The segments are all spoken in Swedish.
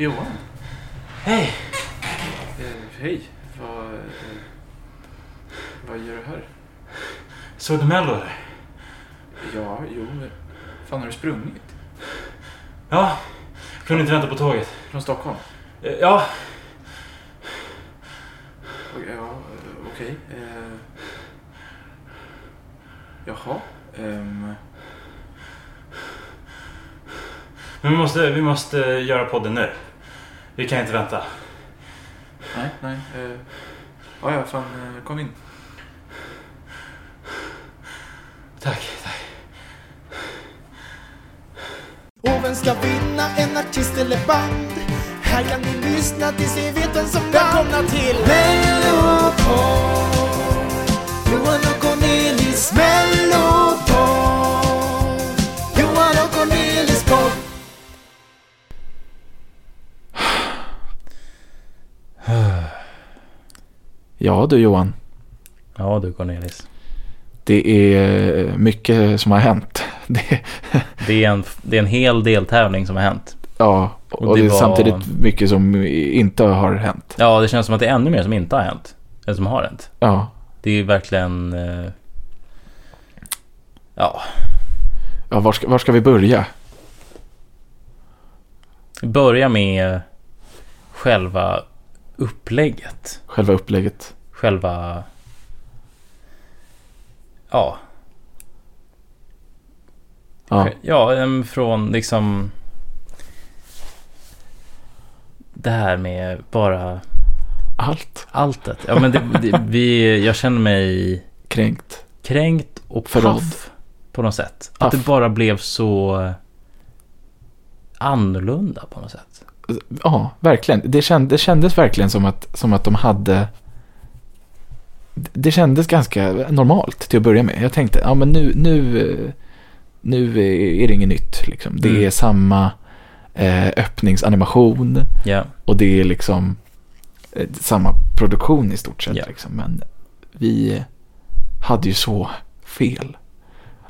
Johan. Hej! Eh, hej. Vad, eh, vad gör du här? Såg du Mello eller? Ja, jo. men Fan, har du sprungit? Ja. Kunde inte vänta på tåget. Från Stockholm? Eh, Ja. O- Ja, eh, okej. Eh, jaha. ehm, Men vi måste, vi måste göra podden nu. Vi kan inte vänta. nej, nej. Eh, ja, ja, fan. eh, Kom in. Tack, tack. Och vem ska vinna, en artist eller band? Här kan du lyssna tills vi vet vem som vann Välkomna till Mellopod Johan och Cornelis Mellopod Ja du Johan, Ja du Cornelis. det är mycket som har hänt. Det, Det är, en, det är en hel del tävling som har hänt. ja, och, Och det det är var- samtidigt mycket som inte har hänt. Ja, det känns som att det är ännu mer som inte har hänt. Än som har hänt. Ja, Det är verkligen... eh, Ja, ja var, ska, var ska vi börja? börja med själva upplägget. Själva upplägget. Själva... Ja, Ja, ja från liksom... Det här med bara allt alltet. Ja, men det, det, vi, jag känner mig kränkt. kränkt och Förrådd. paff på något sätt. Att Paff. det bara blev så annorlunda på något sätt. Ja, verkligen. Det, känd, det kändes verkligen som att, som att de hade... Det kändes ganska normalt till att börja med. Jag tänkte, ja men nu, nu, nu är det inget nytt. Liksom. Det Mm. är samma eh, öppningsanimation Ja, och det är liksom eh, samma produktion i stort sett. Ja. Liksom. Men vi hade ju så fel.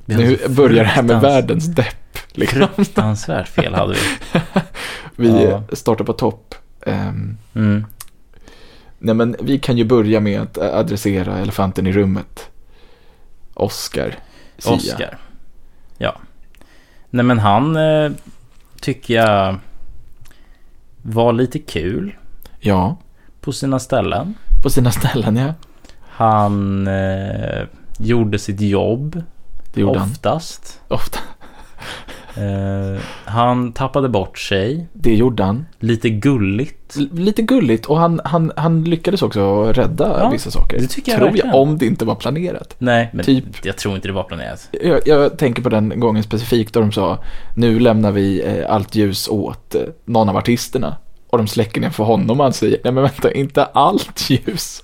Nu börjar det här med världens depp. Liksom. fruktansvärt fel hade vi. Vi Ja. startar på topp. Ehm, Mm. Nej men vi kan ju börja med att adressera elefanten i rummet. Oscar. Sia. Oscar. Ja. Nej men han eh, tycker jag var lite kul Ja, på sina ställen. på sina ställen ja. Han eh, gjorde sitt jobb Det gjorde han oftast. ofta. Eh, han tappade bort sig. Det gjorde han. Lite gulligt. L- lite gulligt och han, han, han lyckades också rädda Ja, vissa saker. det tycker jag Tror verkligen. jag, om det inte var planerat. Nej, men Typ. jag tror inte det var planerat. Jag, jag tänker på den gången specifikt då de sa nu lämnar vi eh, allt ljus åt eh, någon av artisterna. Och de släcker ner för honom och han säger nej men vänta, inte allt ljus.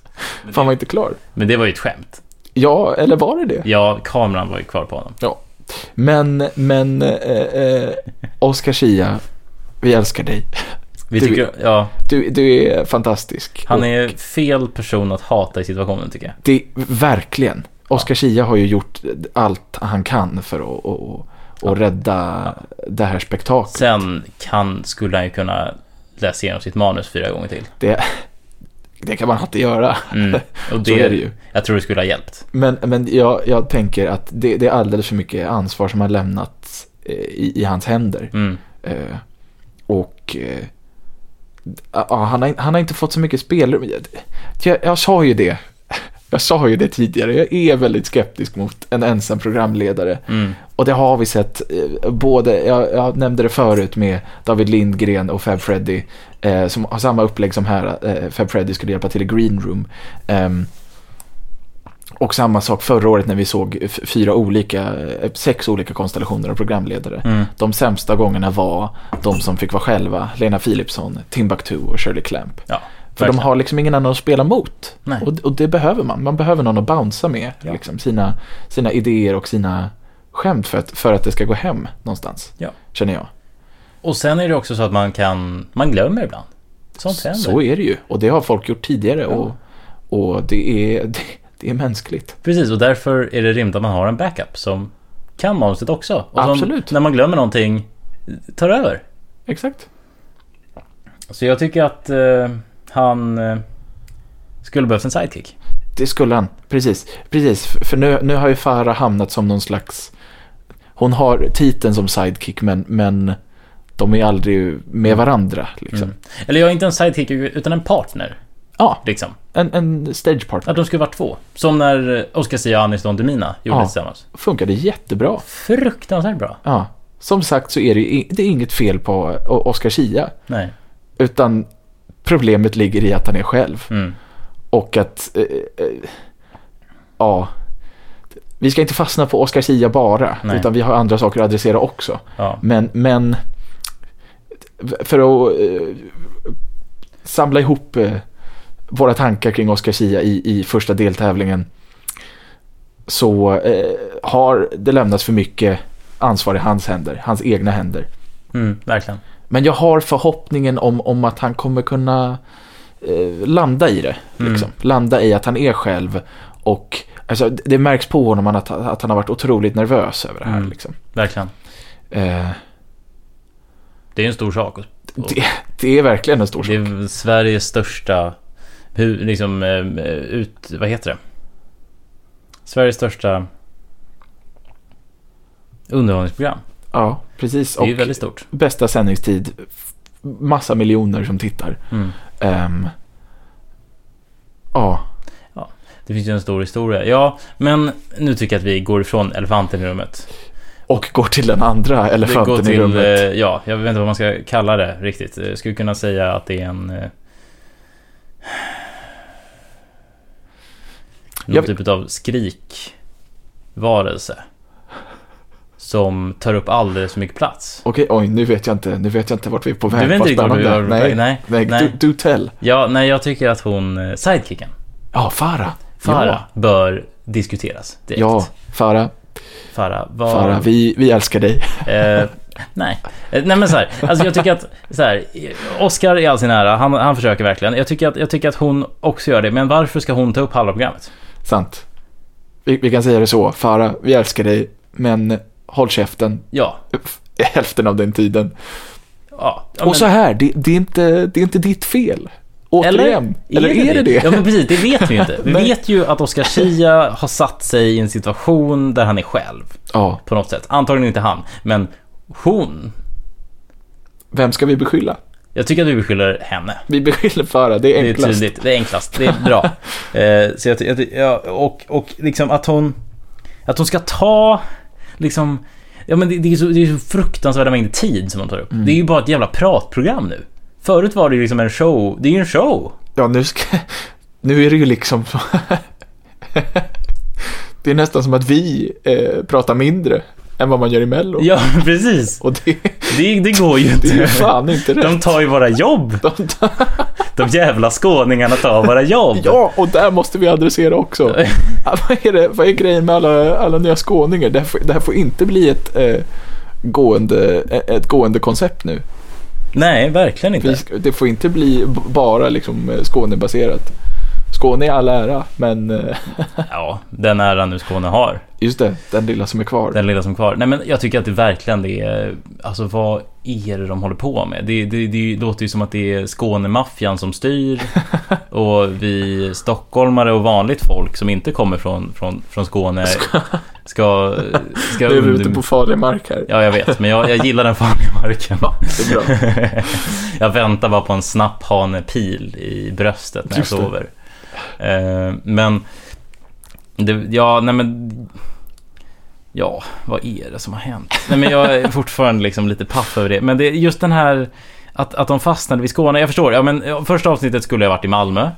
Fan var inte klar. Men det var ju ett skämt. Ja, eller var det det? Ja, kameran var ju kvar på honom. Men, men, eh, eh, Oscar Schia, vi älskar dig. Vi Du- tycker, ja, Du, du är fantastisk. han är fel person att hata i situationen tycker jag. Det, verkligen. Oscar Schia har ju gjort allt han kan för att och, och rädda det här spektaklet. Sen kan, skulle han ju kunna läsa igenom sitt manus fyra gånger till. Det, det kan man alltid göra. Mm. Och Så är det ju. Jag tror det skulle ha hjälpt. Men, men jag, jag tänker att det, det är alldeles för mycket ansvar som har lämnats eh, i, i hans händer. Mm. Eh, och eh, han, har, han har inte fått så mycket spelrum. Jag, jag, jag sa ju det. Jag sa ju det tidigare. Jag är väldigt skeptisk mot en ensam programledare. Mm. Och det har vi sett eh, både, jag, jag nämnde det förut med David Lindgren och Fab Freddy. Eh, som har samma upplägg som här. Eh, Fab Freddy skulle hjälpa till i Green Room. Ehm, Och samma sak förra året när vi såg fyra olika, eh, sex olika konstellationer av programledare. Mm. De sämsta gångerna var de som fick vara själva, Lena Philipsson, Timbuktu och Shirley Clamp. Ja, För de verkligen. har liksom ingen annan att spela mot. Och, och det behöver man. Man behöver någon att bouncea med. Ja. Liksom, sina, sina idéer och sina skämt för att, för att det ska gå hem någonstans. Ja. Känner jag. Och sen är det också så att man kan, man glömmer ibland. Sånt händer. Så är det ju. Och det har folk gjort tidigare. Och, och det, är, det, det är mänskligt. Precis, och därför är det rimligt att man har en backup som kan manuset också. Och som, Absolut. när man glömmer någonting, tar över. Exakt. Så jag tycker att eh, han eh, skulle behövt en sidekick. Det skulle han. Precis. Precis. För nu, nu har ju Farah hamnat som någon slags... Hon har titeln som sidekick men, men de är aldrig med varandra. Liksom. Mm. Eller jag är inte en sidekick utan en partner. Ja, Liksom. en, en stage partner. Att de skulle vara två. Som när eh, Oscar Sia och Anis Don Demina gjorde Ja. det tillsammans. Funkade jättebra. Fruktansvärt bra. Ja. Som sagt så är det, det är inget fel på O- Oscar Schia. Nej. Utan problemet ligger i att han är själv. Mm. Och att, eh, eh, ja, vi ska inte fastna på Oscar Schia bara. Nej. Utan vi har andra saker att adressera också. Ja. Men, men för att eh, samla ihop eh, våra tankar kring Oscar Schia i, i första deltävlingen så eh, har det lämnats för mycket ansvar i hans händer, hans egna händer. Mm, verkligen. Men jag har förhoppningen om, om att han kommer kunna eh, landa i det. Mm. Liksom. Landa i att han är själv. Och alltså, det märks på honom att, att han har varit otroligt nervös över det här. Mm. Liksom. Verkligen. Eh, Det är en stor sak. det, det är verkligen en stor sak. Det är Sveriges största, hur, liksom, eh, ut, vad heter det? Sveriges största underhållningsprogram. Ja, precis. Det är ju väldigt stort. bästa sändningstid. Massa miljoner som tittar. Mm. Ehm, ja, Det finns ju en stor historia. Ja, men nu tycker jag att vi går ifrån elefanten i rummet. och går till den andra elefanten i till, rummet. eh, ja, jag vet inte vad man ska kalla det riktigt. Jag skulle kunna säga att det är en... eh, Någon Jag- typ av skrikvarelse. Som tar upp alldeles för mycket plats. Okej, oj, nu vet jag inte, nu vet jag inte vart vi är på väg. Du vet inte riktigt vart vi var på väg? Nej, Nej. nej. Do, do tell. Ja, nej, jag tycker att hon, eh, sidekicken, Ja, Farah. Farah, Ja, bör diskuteras direkt. ja Farah. Farah, vad... Farah, vi, vi älskar dig. Eh, nej. Eh, nej men så här, alltså jag tycker att, så här, Oscar i all sin ära, han, han försöker verkligen. Jag tycker, att, jag tycker att hon också gör det, men varför ska hon ta upp halva programmet? Sant. Vi, vi kan säga det så. Farah, vi älskar dig, men håll käften Ja, hälften av den tiden. ja. ja Och så här, det, det, är inte, det är inte ditt fel. Återigen. Eller, är det det? Ja men precis, det vet vi ju inte. Vi vet ju att Oscar Schia har satt sig i en situation där han är själv, Ja, på något sätt. Antagligen inte han, men hon. vem ska vi beskylla? Jag tycker att vi beskyller henne. Vi beskyller Farah, det är Det är enklast. tydligt, det är enklast, det är bra. eh, så jag, jag, och, och liksom att hon, att hon ska ta, liksom, ja men det, det, är, så, det är så fruktansvärda mängder tid som hon tar upp. Mm. Det är ju bara ett jävla pratprogram nu. Förut var det ju liksom en show, det är ju en show. Ja, nu ska... Nu är det ju liksom det är nästan som att vi eh, pratar mindre än vad man gör i Mello. Ja, precis. Och det, Det, det går ju det är ju inte. fan inte rätt. De tar ju våra jobb. De tar- De jävla skåningarna tar våra jobb. Ja, och där måste vi adressera också. Vad, är det, vad är grejen med alla, alla nya skåningar? Det här får, det här får inte bli ett, eh, gående, ett gående koncept nu. Nej, verkligen inte. Det får inte bli bara liksom eh, Skånebaserat. Skåne är all ära, men eh, Ja, den äran nu Skåne har. just det, den lilla som är kvar. Den lilla som är kvar. Nej men jag tycker att det verkligen det är... Alltså vad är det de håller på med? Det, det, det låter ju som att det är Skånemaffian som styr. Och vi stockholmare och vanligt folk som inte kommer från, från, från Skåne ska... Ska nu är vi ute på farlig mark här. Ja, jag vet. Men jag, jag gillar den farliga marken. Det är bra. jag väntar bara på en snapphanepil i bröstet när jag Just det. sover. Eh, men... Det, ja, nej men... Ja, vad är det som har hänt? Nej men jag är fortfarande liksom lite paff över det. Men det är just den här... Att, att de fastnade vid Skåne. Jag förstår. Ja, men första avsnittet skulle ha varit i Malmö.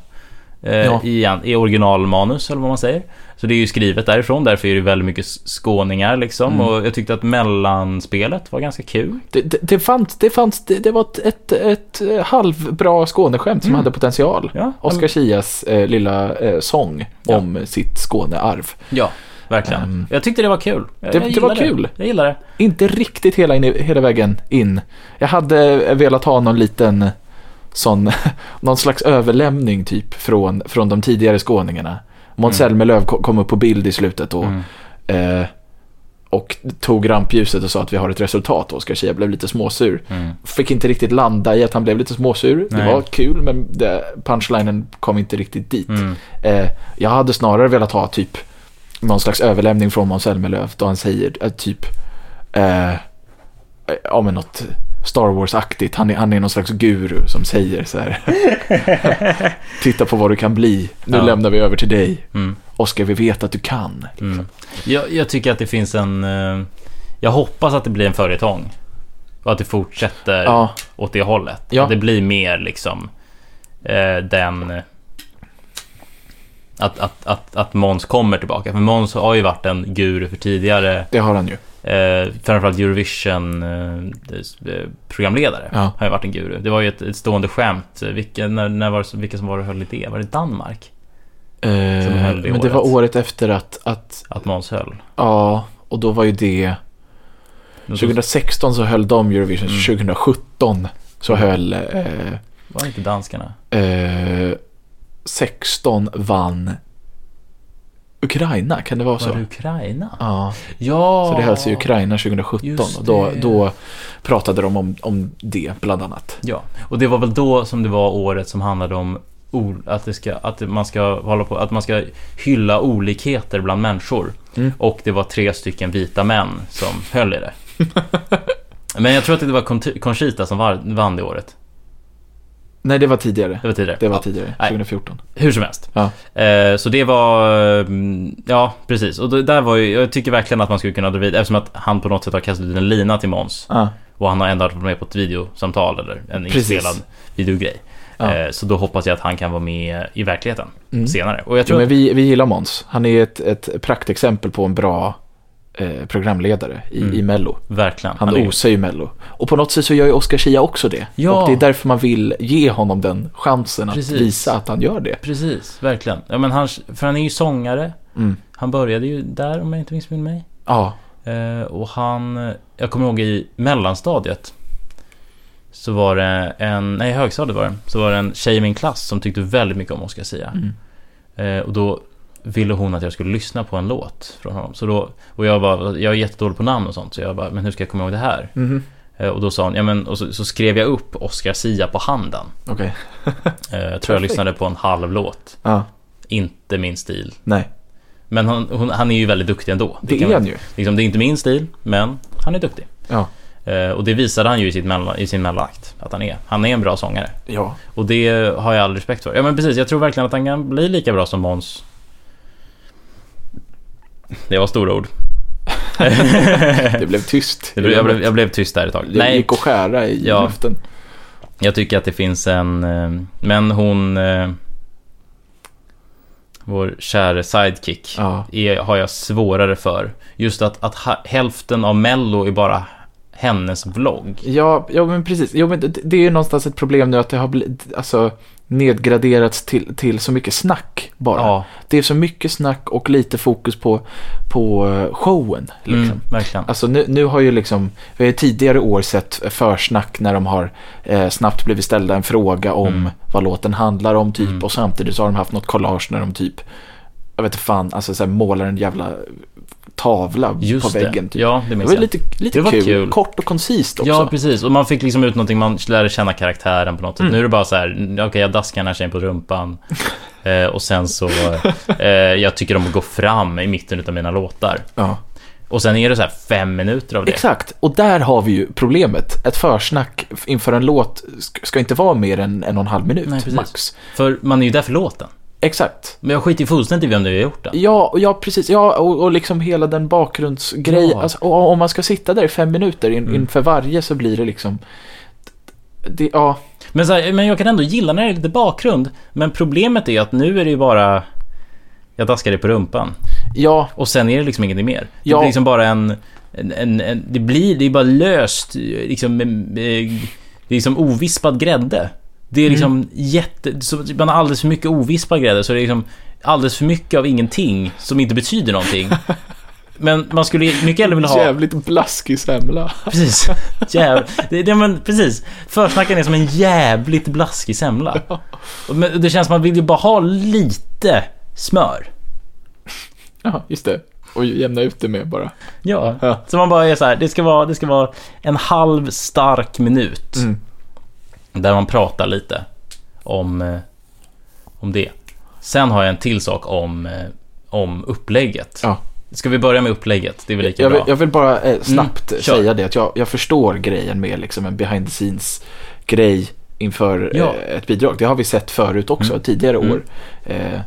Eh, Ja. i, i originalmanus eller vad man säger. Så det är ju skrivet därifrån, därför är det väldigt mycket skåningar liksom. Mm. Och jag tyckte att mellanspelet var ganska kul. Det, det, det fanns, det, fanns det, det var ett, ett, ett eh, halvbra Skåneskämt som Mm. hade potential. Ja, Oskar Chias eh, lilla eh, sång Ja. om sitt Skånearv. Ja, verkligen. Ehm, jag tyckte det var kul. Jag, det- jag det var kul. Jag gillar det. Inte riktigt hela, in, hela vägen in. Jag hade velat ha någon liten sån, någon slags överlämning typ från, från de tidigare skåningarna. Måns Mm. Zelmerlöw ko- kom upp på bild i slutet och, Mm. eh, och tog rampljuset och sa att vi har ett resultat. Oskar Zia blev lite småsur. Mm. Fick inte riktigt landa i att han blev lite småsur. Nej. Det var kul men det, punchlinen kom inte riktigt dit. Mm. Eh, jag hade snarare velat ha typ någon slags överlämning från Måns Zelmerlöw då han säger eh, typ eh, ja men något Star Wars-aktigt. Han är, han är någon slags guru som säger så här. Titta på vad du kan bli. Nu Ja. lämnar vi över till dig. Mm. Oskar, vi vet att du kan. Mm. Jag, jag tycker att det finns en... eh, Jag hoppas att det blir en följetong. Och att det fortsätter Ja, åt det hållet. Ja. Att det blir mer liksom eh, den... Att, att, att, att Måns kommer tillbaka. För Måns har ju varit en guru för tidigare. det har han ju. Eh, framförallt Eurovision-programledare Ja. har ju varit en guru. Det var ju ett, ett stående skämt. Vilka, när, när var, vilka som var det höll i det? Var det Danmark? Eh, det men det var året. året efter att, att, Att Måns höll? ja, och då var ju det 2016 så höll de Eurovision, Mm. 2017 så Mm. höll eh, Var det inte danskarna? eh, 16 vann Ukraina, kan det vara Var så? det Ukraina? Ja, Ja! så det hölls i Ukraina 2017 Just och då, då pratade de om, om det bland annat. Ja, och det var väl då som det var året som handlade om att, det ska, att man ska hålla på, att man ska hylla olikheter bland människor. Mm. Och det var tre stycken vita män som höll i det. Men jag tror att det var Con- Conchita som var, vann det året. Nej, det var tidigare. Det var tidigare. Det var Ja, tidigare, Nej. 2014. Hur som helst. Ja. Eh, så det var, mm, ja precis. Och det där var ju, jag tycker verkligen att man skulle kunna dra vidare, eftersom att han på något sätt har kastat ut en lina till Måns. Ja, Och han har ändå varit med på ett videosamtal eller en Precis. inspelad videogrej. Ja. Eh, Så då hoppas jag att han kan vara med i verkligheten Mm. senare. Och jag Jo, tror men att, vi, vi gillar Måns. Han är ett, ett praktexempel på en bra eh, programledare i, Mm. i Mello. verkligen. Han är- osar ju Mello. Och på något sätt så gör ju Oscar Zia också det. Ja. Och det är därför man vill ge honom den chansen att Precis. visa att han gör det. Precis, verkligen. Ja, men han, för han är ju sångare. Mm. Han började ju där om jag inte missminner mig. Ja, Eh, och han, jag kommer ihåg i mellanstadiet. Så var det en, nej högstadiet var det. Så var det en tjej i min klass som tyckte väldigt mycket om Oscar Sia. Mm. Eh, och då ville hon att jag skulle lyssna på en låt från honom. Så då, och jag var, jag är jättedålig på namn och sånt. Så jag bara, men hur ska jag komma ihåg det här? Eh, och då sa hon, ja men, och så, så skrev jag upp Oscar Sia på handen. okej. Eh, jag tror jag lyssnade på en halv låt. Ja, Inte min stil. nej. Men han, hon, han är ju väldigt duktig ändå. Det kan är han ju. Liksom, det är inte min stil, men han är duktig. Ja. Eh, och det visade han ju i, sitt mellan, i sin mellanakt, att han är. Han är en bra sångare. Ja. Och det har jag all respekt för. Ja men precis, jag tror verkligen att han kan bli lika bra som Måns. Det var stora ord. Det blev tyst. Det blev- jag, blev, jag blev tyst där ett tag. Det Nej, gick att skära i Ja. luften. jag tycker att det finns en... eh, Men hon... eh, Vår kära sidekick. Ja. är, har jag svårare för. Just att, att ha, hälften av Mello är bara hennes vlogg. Ja, ja men precis. Jo, men det, det är ju någonstans ett problem nu att det har blivit, alltså, nedgraderats till, till så mycket snack bara. Ja, Det är så mycket snack och lite fokus på, på eh, showen. Liksom. mm. Alltså nu, nu har ju liksom, vi har ju tidigare år sett försnack när de har eh, snabbt blivit ställda en fråga om Mm. vad låten handlar om typ Mm. och samtidigt så har de haft något collage när de typ, jag vet inte fan, alltså så här, målar en jävla tavla Just på väggen. det. Typ. Ja, det Det var jag. lite, lite Det var kul. kul. kort och koncist också. Ja, precis. Och man fick liksom ut någonting, man lärde känna karaktären på något sätt. Mm. Nu är det bara så här, mm, okej jag daskar den här tjejen på rumpan. eh, och sen så, eh, jag tycker om att gå fram i mitten av mina låtar. Ja. Och sen är det så här fem minuter av det. Exakt, och där har vi ju problemet. Ett försnack inför en låt sk- ska inte vara mer än en och en halv minut Nej, max. För man är ju där för låten. Exakt. Men jag skiter ju fullständigt i vem du har gjort den. Ja, och ja precis. Ja, och, och liksom hela den bakgrundsgrejen. Ja. Alltså, och, om man ska sitta där i fem minuter in, Mm. inför varje så blir det liksom... Det, ja, Men, så här, men jag kan ändå gilla när det är lite bakgrund. Men problemet är att nu är det ju bara... Jag daskar dig på rumpan. Ja, Och sen är det liksom ingenting mer. Det Ja. blir liksom bara en... en, en, en det blir... Det är bara löst. Liksom... eh, Det är som ovispad grädde. Det är liksom jätte... Så man har alldeles för mycket ovispad grädde. Så det är liksom alldeles för mycket av ingenting som inte betyder någonting. Men man skulle mycket hellre vilja ha... jävligt blaskig semla. Precis. Jäv... Det, det, men precis. Försnackaren är som en jävligt blaskig semla. Men det känns som att man vill ju bara ha lite smör. Ja, just det. Och jämna ut det med bara. Ja. Ja. Så man bara är så här, det ska vara, det ska vara en halv stark minut. Mm. Där man pratar lite om, eh, om det. Sen har jag en till sak om, eh, om upplägget. Ja. Ska vi börja med upplägget? Det är väl lika Jag vill, bra. jag vill bara eh, snabbt Mm, säga det att jag, jag förstår grejen med liksom en behind the scenes grej inför Ja. eh, ett bidrag. Det har vi sett förut också, Mm. tidigare Mm. år. Eh,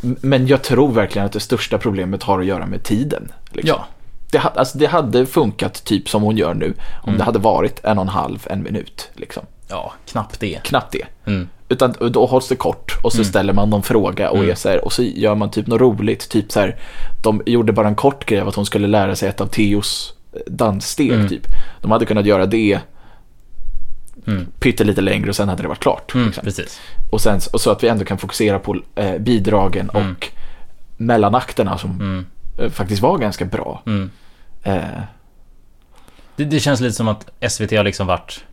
men jag tror verkligen att det största problemet har att göra med tiden. Liksom. Ja. Det, alltså, det hade funkat typ som hon gör nu om Mm. det hade varit en och en halv, en minut. Liksom. Ja, knappt det. Knappt det. Mm. Utan då hålls det kort och så Mm. ställer man någon fråga och, Mm. är så här, och så gör man typ något roligt. Typ så här, de gjorde bara en kort grej av att hon skulle lära sig ett av Theos eh, danssteg Mm. typ. De hade kunnat göra det Mm. pyttelite längre och sen hade det varit klart. Mm, liksom. precis. och, sen, och så att vi ändå kan fokusera på eh, bidragen Mm. och mellanakterna som Mm. eh, faktiskt var ganska bra. Mm. Eh, Det, det känns lite som att SVT har liksom varit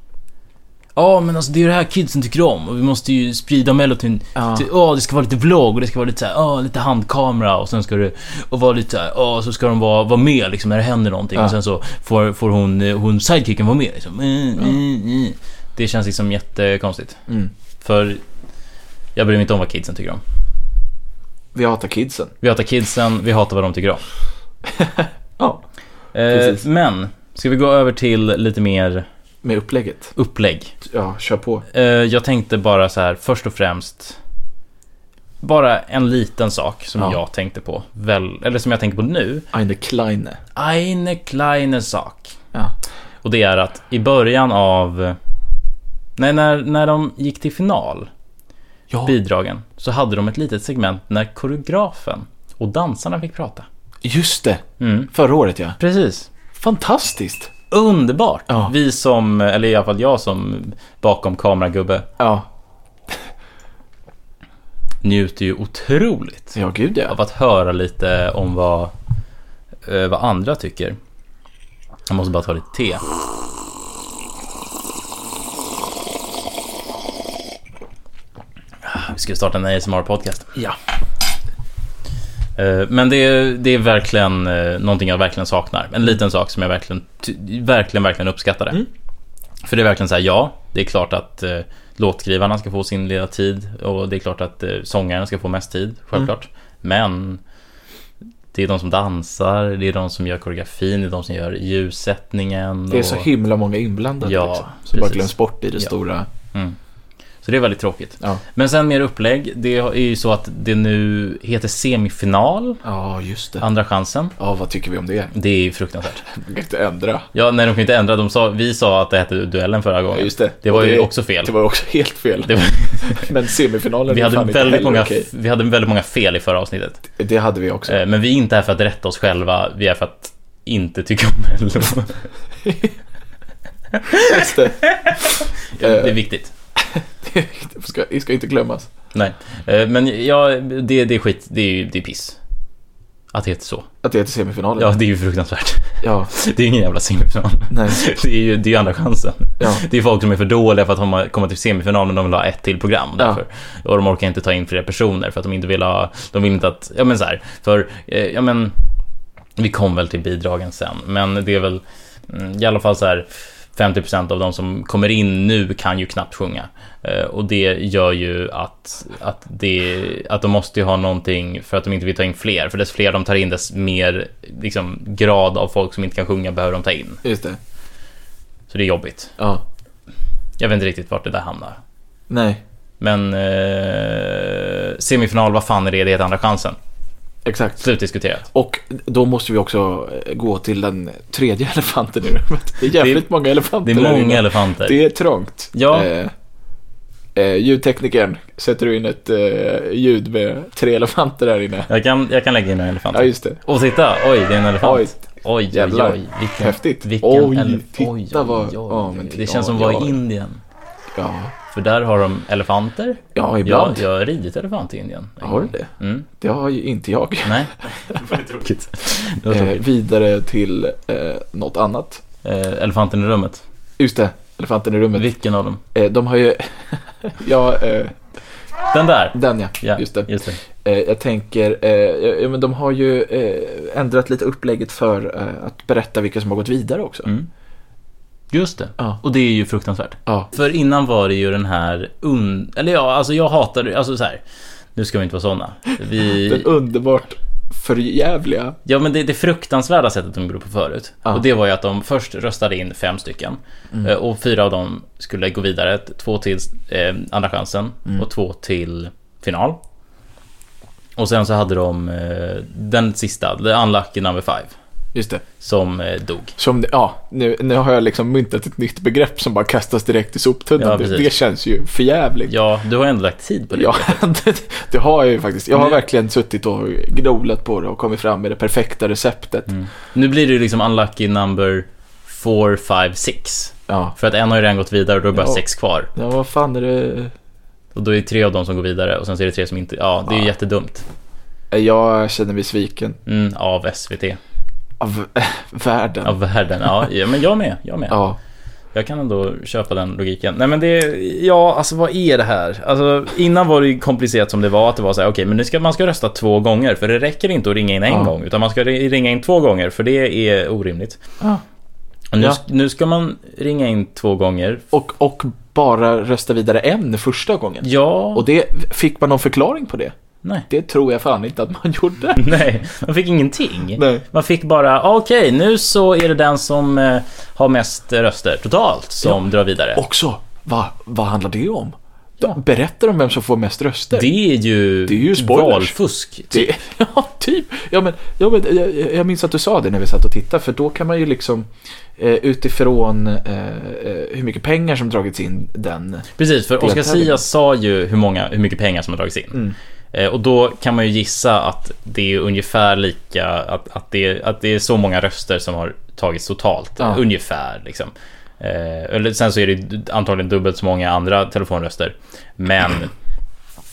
Ja men alltså det är det här kidsen tycker om och vi måste ju sprida melodin Ja. till- Åh det ska vara lite vlogg och det ska vara lite såhär, åh lite handkamera och sen ska det och vara lite såhär, åh så ska de vara, vara med liksom när det händer någonting Ja. och sen så får, får hon, eh, hon sidekicken vara med liksom. Mm, mm, mm. Det känns liksom jättekonstigt. mm. För jag bryr mig inte om vad kidsen tycker om. Vi hatar kidsen. Vi hatar kidsen, vi hatar vad de tycker om. Ja. Eh, men, ska vi gå över till lite mer Med upplägget. upplägg? Ja, kör på. Eh, jag tänkte bara så här, först och främst bara en liten sak som Ja. jag tänkte på, väl, eller som jag tänker på nu. Eine Kleine. Eine kleine sak. Ja. Och det är att i början av... Nej, när, när de gick till final, Ja, bidragen, så hade de ett litet segment när koreografen och dansarna fick prata. just det. Mm, Förra året ja. precis. Fantastiskt. Underbart! Ja. Vi som, eller i alla fall jag som bakom kameragubbe, Ja, njuter ju otroligt ja gud ja. av att höra lite om vad, eh, vad andra tycker. Jag måste bara ta lite te. Vi ska starta en ASMR-podcast. Ja. Eh, Men det är, det är verkligen eh, någonting jag verkligen saknar. En liten sak som jag verkligen, verkligen, verkligen uppskattar det. Mm. För det är verkligen så här, ja, det är klart att eh, låtskrivarna ska få sin lilla tid och det är klart att eh, sångaren ska få mest tid, självklart. Men det är de som dansar, det är de som gör koreografin, det är de som gör ljussättningen. Det är så himla många inblandade Ja, liksom, som bara precis. glöms bort i det Ja. stora. Mm. Så det är väldigt tråkigt. Ja. Men sen mer upplägg, det är ju så att det nu heter semifinal, ja, just det. andra chansen. Ja, vad tycker vi om det? Det är ju fruktansvärt. Vi kan inte ändra. Ja, nej, de kan inte ändra. De sa, vi sa att det hette duellen förra Ja, gången. just det. Det var Och ju också fel. Det var också helt fel. Det var, Men semifinalen vi, hade fan väldigt många, okej. vi hade väldigt många fel i förra avsnittet. Det hade vi också. Eh, Men vi är inte här för att rätta oss själva. Vi är för att inte tycka om Mello. Just det. det är viktigt. Det ska, det ska inte glömmas. Nej. Eh, Men ja, det, det är skit. Det är ju det är piss. Att det heter så. Att det är till semifinalen. Ja, det är ju fruktansvärt. ja. Det är ingen jävla semifinal. Nej. Det är ju det är ju andra chansen. Ja. Det är folk som är för dåliga för att komma till semifinal men de vill ha ett till program därför. Och de orkar inte ta in fler personer för att de inte vill ha, de vill inte att, ja men så här, för, eh, ja men, vi kom väl till bidragen sen, men det är väl mm, i alla fall så här 50% av de som kommer in nu kan ju knappt sjunga. Eh, Och det gör ju att, att, det, att de måste ju ha någonting för att de inte vill ta in fler. För dess fler de tar in, dess mer liksom, grad av folk som inte kan sjunga behöver de ta in. Just det. Så det är jobbigt. Ja. Jag vet inte riktigt vart det där hamnar. Nej. Men eh, semifinal, vad fan är det? Det heter andra chansen. Exakt. Slutdiskuterat. Och då måste vi också eh, gå till den tredje elefanten i rummet. Det är jävligt många elefanter Det är många inne. elefanter. Det är trångt. Ja. Eh, Eh, ljudteknikern, sätter du in ett eh, ljud med tre elefanter där inne? Jag kan, jag kan lägga in en elefant. Ja, just det. Och titta, oj det är en elefant. Oj, Oj, oj, Jävlar. oj. Vilken, Häftigt. Vilken Oj, elef- titta oj, vad- oj, oj. Det känns som att vara i Indien. Ja. För där har de elefanter. Ja, Jag, ibland. jag har ridit elefant i Indien. en Har du det? Mm. Det har ju inte jag. Nej. det var tråkigt. Det var Eh, tråkigt. vidare till eh, något annat. Eh, elefanten i rummet. Just det, elefanten i rummet. Vilken av dem? Eh, de har ju, ja, eh, Den där. den ja, Ja, just det. Just det. Eh, jag tänker, eh, ja, men de har ju eh, ändrat lite upplägget för eh, att berätta vilka som har gått vidare också. Mm. Just det. Ja. Och det är ju fruktansvärt. Ja, För innan var det ju den här un... Eller ja, alltså jag hatar det. Alltså så här. Nu ska vi inte vara sådana. Vi... den underbart förjävliga. Ja men det, det fruktansvärda sättet de gjorde på förut. Ja. Och det var ju att de först röstade in fem stycken. Mm. Eh, Och fyra av dem skulle gå vidare. Två till eh, Andra chansen Mm. och två till final. Och sen så hade de eh, den sista, the unlucky number five. Just det. Som eh, dog. Som, ja, nu, nu har jag liksom myntat ett nytt begrepp som bara kastas direkt i soptunnan. Ja, det, det känns ju förjävligt. Ja, du har ändå lagt tid på det. Ja, det, det har jag ju faktiskt. Jag har Nu- verkligen suttit och gnolat på det och kommit fram med det perfekta receptet. Mm. Nu blir det ju liksom unlucky number 4, 5, 6. Ja. För att en har ju redan gått vidare och då är det bara Ja. sex kvar. ja, vad fan är det? Och då är det tre av dem som går vidare och sen så är det tre som inte... Ja, det är ju Ja. jättedumt. Jag känner mig sviken Mm, av SVT. Av äh, världen. Av världen. Ja, ja, men jag med. Jag med. Ja, Jag kan ändå köpa den logiken. Nej men det... Ja, alltså vad är det här? Alltså innan var det ju komplicerat som det var. Att det var så här, okej men nu ska, man ska rösta två gånger. För det räcker inte att ringa in en Ja. gång. Utan man ska ri- ringa in två gånger. För det är orimligt. Ja. Och nu, Ja. nu ska man ringa in två gånger. och, och bara rösta vidare en första gången. Ja... Och det, fick man någon förklaring på det? Nej. Det tror jag fan inte att man gjorde. Nej, man fick ingenting. Nej. Man fick bara, okej, nu så är det den som eh, har mest röster totalt som drar vidare. Också, vad, vad handlar det om? Ja. Berättar de vem som får mest röster? Det är ju, Det är ju spoilers. valfusk. Det, ja, typ. Ja, men, ja, men jag, jag minns att du sa det när vi satt och tittade, för då kan man ju liksom eh, utifrån eh, eh, hur mycket pengar som dragits in den. Precis, för Oscar. Sia sa ju hur, många, hur mycket pengar som har dragits in. Mm. Eh, Och då kan man ju gissa att det är ungefär lika, att, att, det, att det är så många röster som har tagits totalt. Ja. Ungefär liksom. Eh, eller sen så är det antagligen dubbelt så många andra telefonröster. Men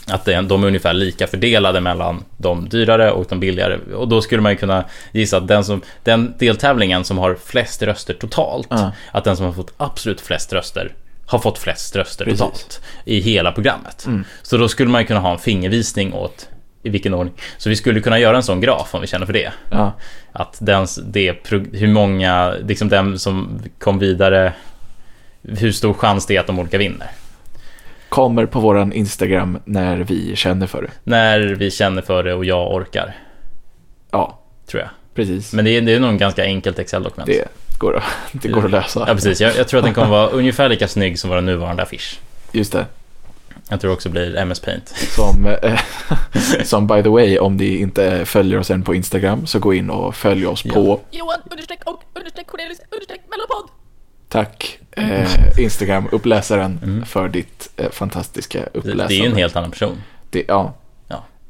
att de är ungefär lika fördelade mellan de dyrare och de billigare. Och då skulle man ju kunna gissa att den, som, den deltävlingen som har flest röster totalt, Ja. att den som har fått absolut flest röster har fått flest röster Precis. totalt i hela programmet. Mm. Så då skulle man kunna ha en fingervisning åt i vilken ordning. Så vi skulle kunna göra en sån graf om vi känner för det. Ja, Att den, det, hur många, liksom den som kom vidare, hur stor chans det är att de olika vinner. kommer på våran Instagram när vi känner för det. När vi känner för det och jag orkar, Ja, tror jag. precis. Men det är, det är nog en ganska enkelt Excel-dokument. det går, att- det går att lösa. Ja, precis. Jag, jag tror att den kommer vara ungefär lika snygg som vår nuvarande affisch. Just det. Jag tror också blir MS Paint. Som, eh, som by the way, om ni inte följer oss än på Instagram så gå in och följ oss Ja. på Johan understreck och understreck Cornelius understreck mellanpodd. Tack eh, Instagram-uppläsaren Mm. för ditt eh, fantastiska Det, uppläsande. det är ju en helt annan person. Det, ja.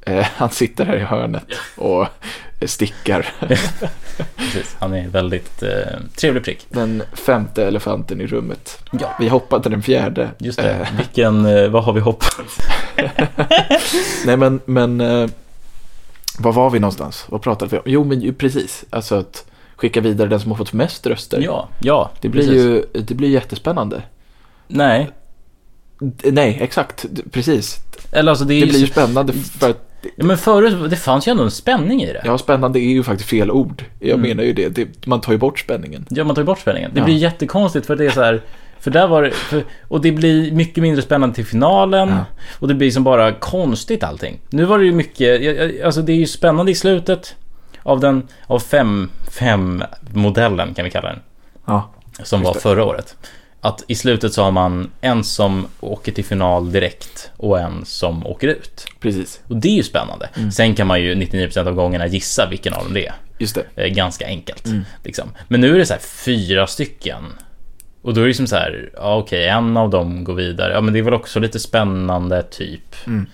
Eh, han sitter här i hörnet och stickar. Precis. Han är väldigt eh, trevlig prick. Den femte elefanten i rummet. Ja. Vi hoppar till den fjärde. Just det. Eh, Vilken, eh, vad har vi hoppat? nej men, men eh, var var vi någonstans? Vad pratade vi om? Jo men ju precis. Alltså att skicka vidare den som har fått mest röster. Ja, ja. Det blir precis. ju det blir jättespännande. Nej, Nej, exakt. Precis. eller alltså det är Det blir ju spännande för att Ja, men förut, det fanns ju ändå en spänning i det. Ja, spännande är ju faktiskt fel ord. Jag Mm. menar ju det. det. Man tar ju bort spänningen. Ja, man tar ju bort spänningen. Det Ja. blir jättekonstigt för det är så här... För där var det... För, och det blir mycket mindre spännande till finalen. Ja. Och det blir som bara konstigt allting. Nu var det ju mycket... Alltså det är ju spännande i slutet. Av den... Av fem... Fem modellen kan vi kalla den. Ja, Som var det. förra året. Att i slutet så har man en som åker till final direkt och en som åker ut. precis. Och det är ju spännande. Mm. Sen kan man ju 99% av gångerna gissa vilken av dem det är. Just det. Eh, Ganska enkelt. Mm. Liksom. Men nu är det så här fyra stycken Och då är det liksom så här, ja okej, en av dem går vidare. Ja men det är väl också lite spännande typ. Mm.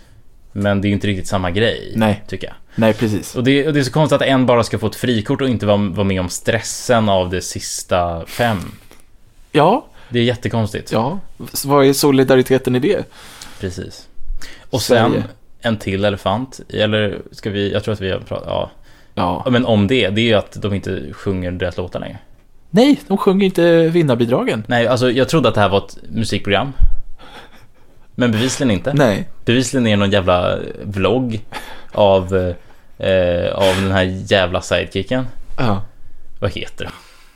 Men det är ju inte riktigt samma grej. Nej. Tycker jag. Nej, precis. Och det, och det är så konstigt att en bara ska få ett frikort och inte vara, vara med om stressen av det sista fem. Ja, Det är jättekonstigt. ja. Vad är solidariteten i det? Precis. Och sen Sverige. en till elefant. Eller ska vi, jag tror att vi har pratat, ja. Ja. Men om det, det är ju att de inte sjunger deras låtar längre. Nej, de sjunger inte vinnarbidragen. Nej, alltså jag trodde att det här var ett musikprogram. Men bevisligen inte. Nej. Bevisligen är det någon jävla vlogg av, eh, av den här jävla sidekicken. Ja. Vad heter det?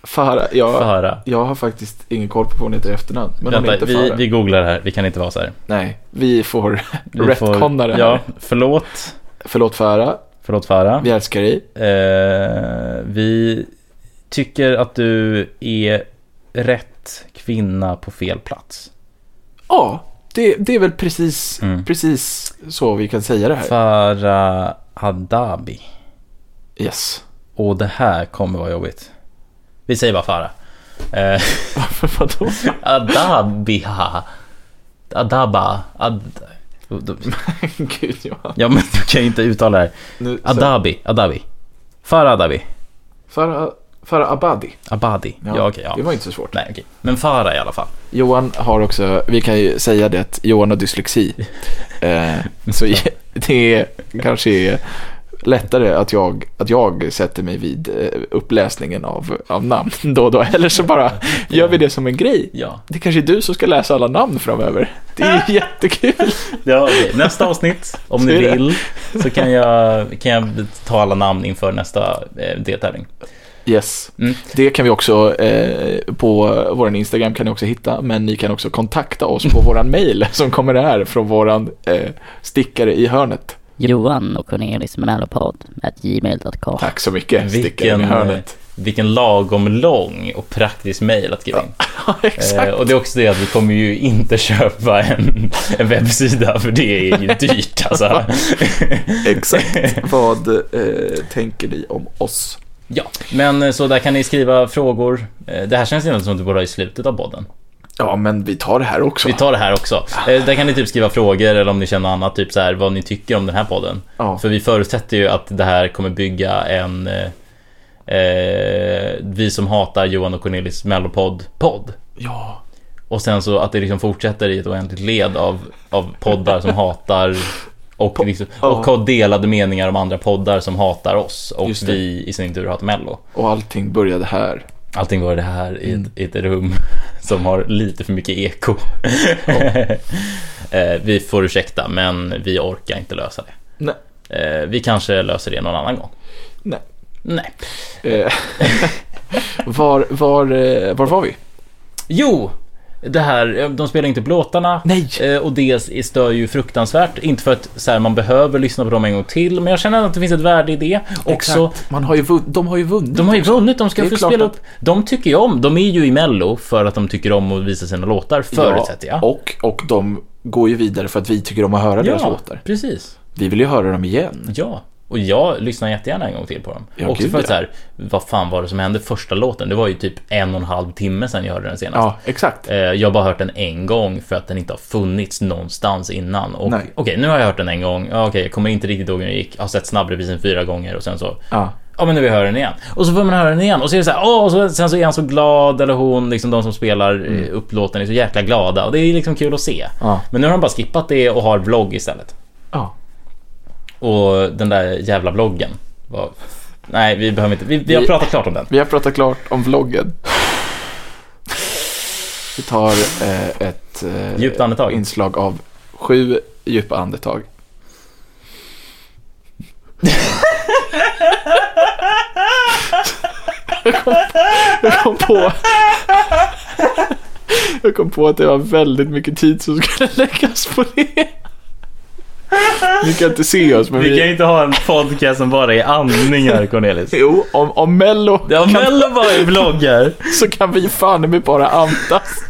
Farah, jag, Farah. jag har faktiskt ingen koll på vad hon heter i efternamn. Men hon Vänta, heter vi, Farah. vi googlar det här. Vi kan inte vara så här. Nej, vi får retconna det här. Ja, förlåt. Förlåt Farah, Förlåt Farah. vi älskar dig. Eh, vi tycker att du är rätt kvinna på fel plats. Ja, det, det är väl precis, Mm. precis så vi kan säga det här. Farah Adabi. Yes. Och det här kommer vara jobbigt. Vi säger bara Farah. Eh, Varför vadå? Adabiha. Adaba. Ad... Gud, ja. Ja men du kan ju inte uttala det här. Nu, så- Adabi. Adabi. Farah Adabi. Farah, Farah Abadi. Abadi. Ja, okej. ja. Det var inte så svårt. Nej okej. Men Farah i alla fall. Johan har också, vi kan ju säga det att Johan har dyslexi. eh, så det kanske är lättare att jag, att jag sätter mig vid eh, uppläsningen av, av namn då och då. Eller så bara gör vi det som en grej. Ja. Det kanske är du som ska läsa alla namn framöver. Det är jättekul. Ja, okej. Nästa avsnitt, om ni vill, så kan jag, kan jag ta alla namn inför nästa eh, deltävling. Yes. Mm. Det kan vi också, eh, på vår Instagram kan ni också hitta, men ni kan också kontakta oss på våran mail som kommer här från våran eh, stickare i hörnet. Johan och Cornelis Mellopodd at gmail.com. Tack så mycket, Vilken, i hörnet. vilken lagom lång och praktisk mail att skriva in. Ja, exakt. Eh, och det är också det att vi kommer ju inte köpa en, en webbsida för det är ju dyrt alltså. Exakt. Vad eh, tänker ni om oss? ja, men eh, så där kan ni skriva frågor. Eh, Det här känns ju som att det borde vara i slutet av podden. Ja, men vi tar det här också. Vi tar det här också. Eh, Där kan ni typ skriva frågor eller om ni känner annat, typ så här vad ni tycker om den här podden. Ja. För vi förutsätter ju att det här kommer bygga en eh, eh, Vi som hatar Johan och Cornelis Mellopodd podd. Ja. Och sen så att det liksom fortsätter i ett oändligt led av, av poddar som hatar och, liksom, och har delade meningar om andra poddar som hatar oss och vi i sin tur hatar Mello. Och allting började här. Allting var det här i ett, i ett rum som har lite för mycket eko. Eh, vi får ursäkta, men vi orkar inte lösa det. Nej. Eh, Vi kanske löser det någon annan gång. Nej. Nej. Eh, var, var, var var vi? Jo! Det här, eh, de spelar inte upp låtarna. Nej. Eh, Och det stör ju fruktansvärt. Inte för att så här, man behöver lyssna på dem en gång till, men jag känner att det finns ett värde i det. Också, Exakt. Man har ju de har ju vunnit. de har ju vunnit, de ska få spela upp. De tycker ju om, de är ju i Mello för att de tycker om att visa sina låtar, förutsätter jag. Och, och de går ju vidare för att vi tycker om att höra deras låtar. precis. Vi vill ju höra dem igen. Ja, och jag lyssnar jättegärna en gång till på dem. Ja, Också gud, för att ja. så här, vad fan var det som hände första låten? Det var ju typ en och en halv timme sedan jag hörde den senast. Ja, exakt. Eh, Jag har bara hört den en gång för att den inte har funnits någonstans innan. Och okej, nu har jag hört den en gång. Ja, Okej, jag kommer inte riktigt ihåg hur den gick. Jag har sett snabbrepisen fyra gånger och sen så Ja. Ja men nu vill jag höra den igen. Och så får man höra den igen och så är det så här, åh, och så, sen så är han så glad eller hon, liksom de som spelar mm. upp låten är så jäkla glada och det är liksom kul att se. Ja. Men nu har de bara skippat det och har vlogg istället. Ja. Och den där jävla vloggen var... Nej, vi behöver inte, vi, vi har pratat klart om den. Vi har pratat klart om vloggen. Vi tar eh, ett eh, Djupt andetag. inslag av sju djupa andetag. jag, kom, jag kom på Jag kom på att det var väldigt mycket tid som skulle läggas på det. Ni kan inte se oss men vi... Vi kan ju inte ha en podcast som bara är andningar, Cornelis. Jo, om, om Mello Ja, Mello bara är vloggar. så kan vi fan mig bara andas.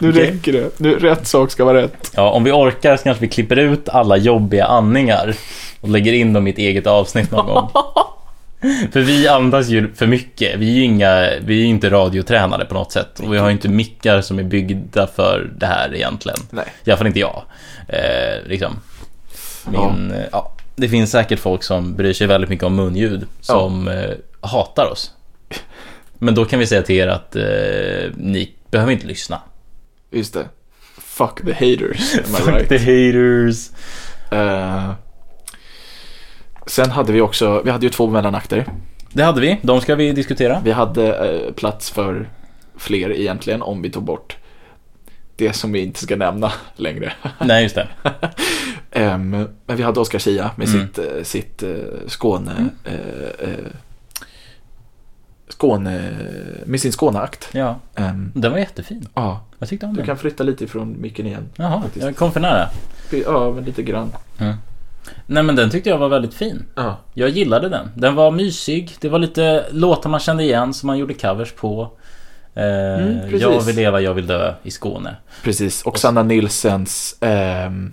Nu Okej. räcker det. Nu, rätt sak ska vara rätt. Ja, om vi orkar så kanske vi klipper ut alla jobbiga andningar och lägger in dem i ett eget avsnitt någon gång. För vi andas ju för mycket. Vi är ju inga, vi är inte radiotränare på något sätt. Och vi har ju inte mickar som är byggda för det här egentligen. Nej. I alla fall inte jag. Eh, liksom. Min, ja. ja. Det finns säkert folk som bryr sig väldigt mycket om munljud. Som eh, hatar oss. Men då kan vi säga till er att eh, ni behöver inte lyssna. Just det. Fuck the haters. Fuck right? the haters. Eh, sen hade vi också, vi hade ju två mellanakter. Det hade vi. De ska vi diskutera. Vi hade eh, plats för fler egentligen om vi tog bort det som vi inte ska nämna längre. Nej, just det. Ehm, men vi hade Oscar Zia med Mm. sitt, eh, sitt eh, Skåne... eh, eh, Skåne... Med sin Skåneakt. Ja, Ehm, den var jättefin. ja, Jag tyckte om du den. kan flytta lite ifrån micken igen. Jaha, faktiskt. jag kom för nära. Ja, men lite grann. Nej, men den tyckte jag var väldigt fin. Ja, Jag gillade den. Den var mysig. Det var lite låtar man kände igen som man gjorde covers på. Eh, Mm, jag vill leva, jag vill dö i Skåne. precis. Och Sanna Nilsens ehm,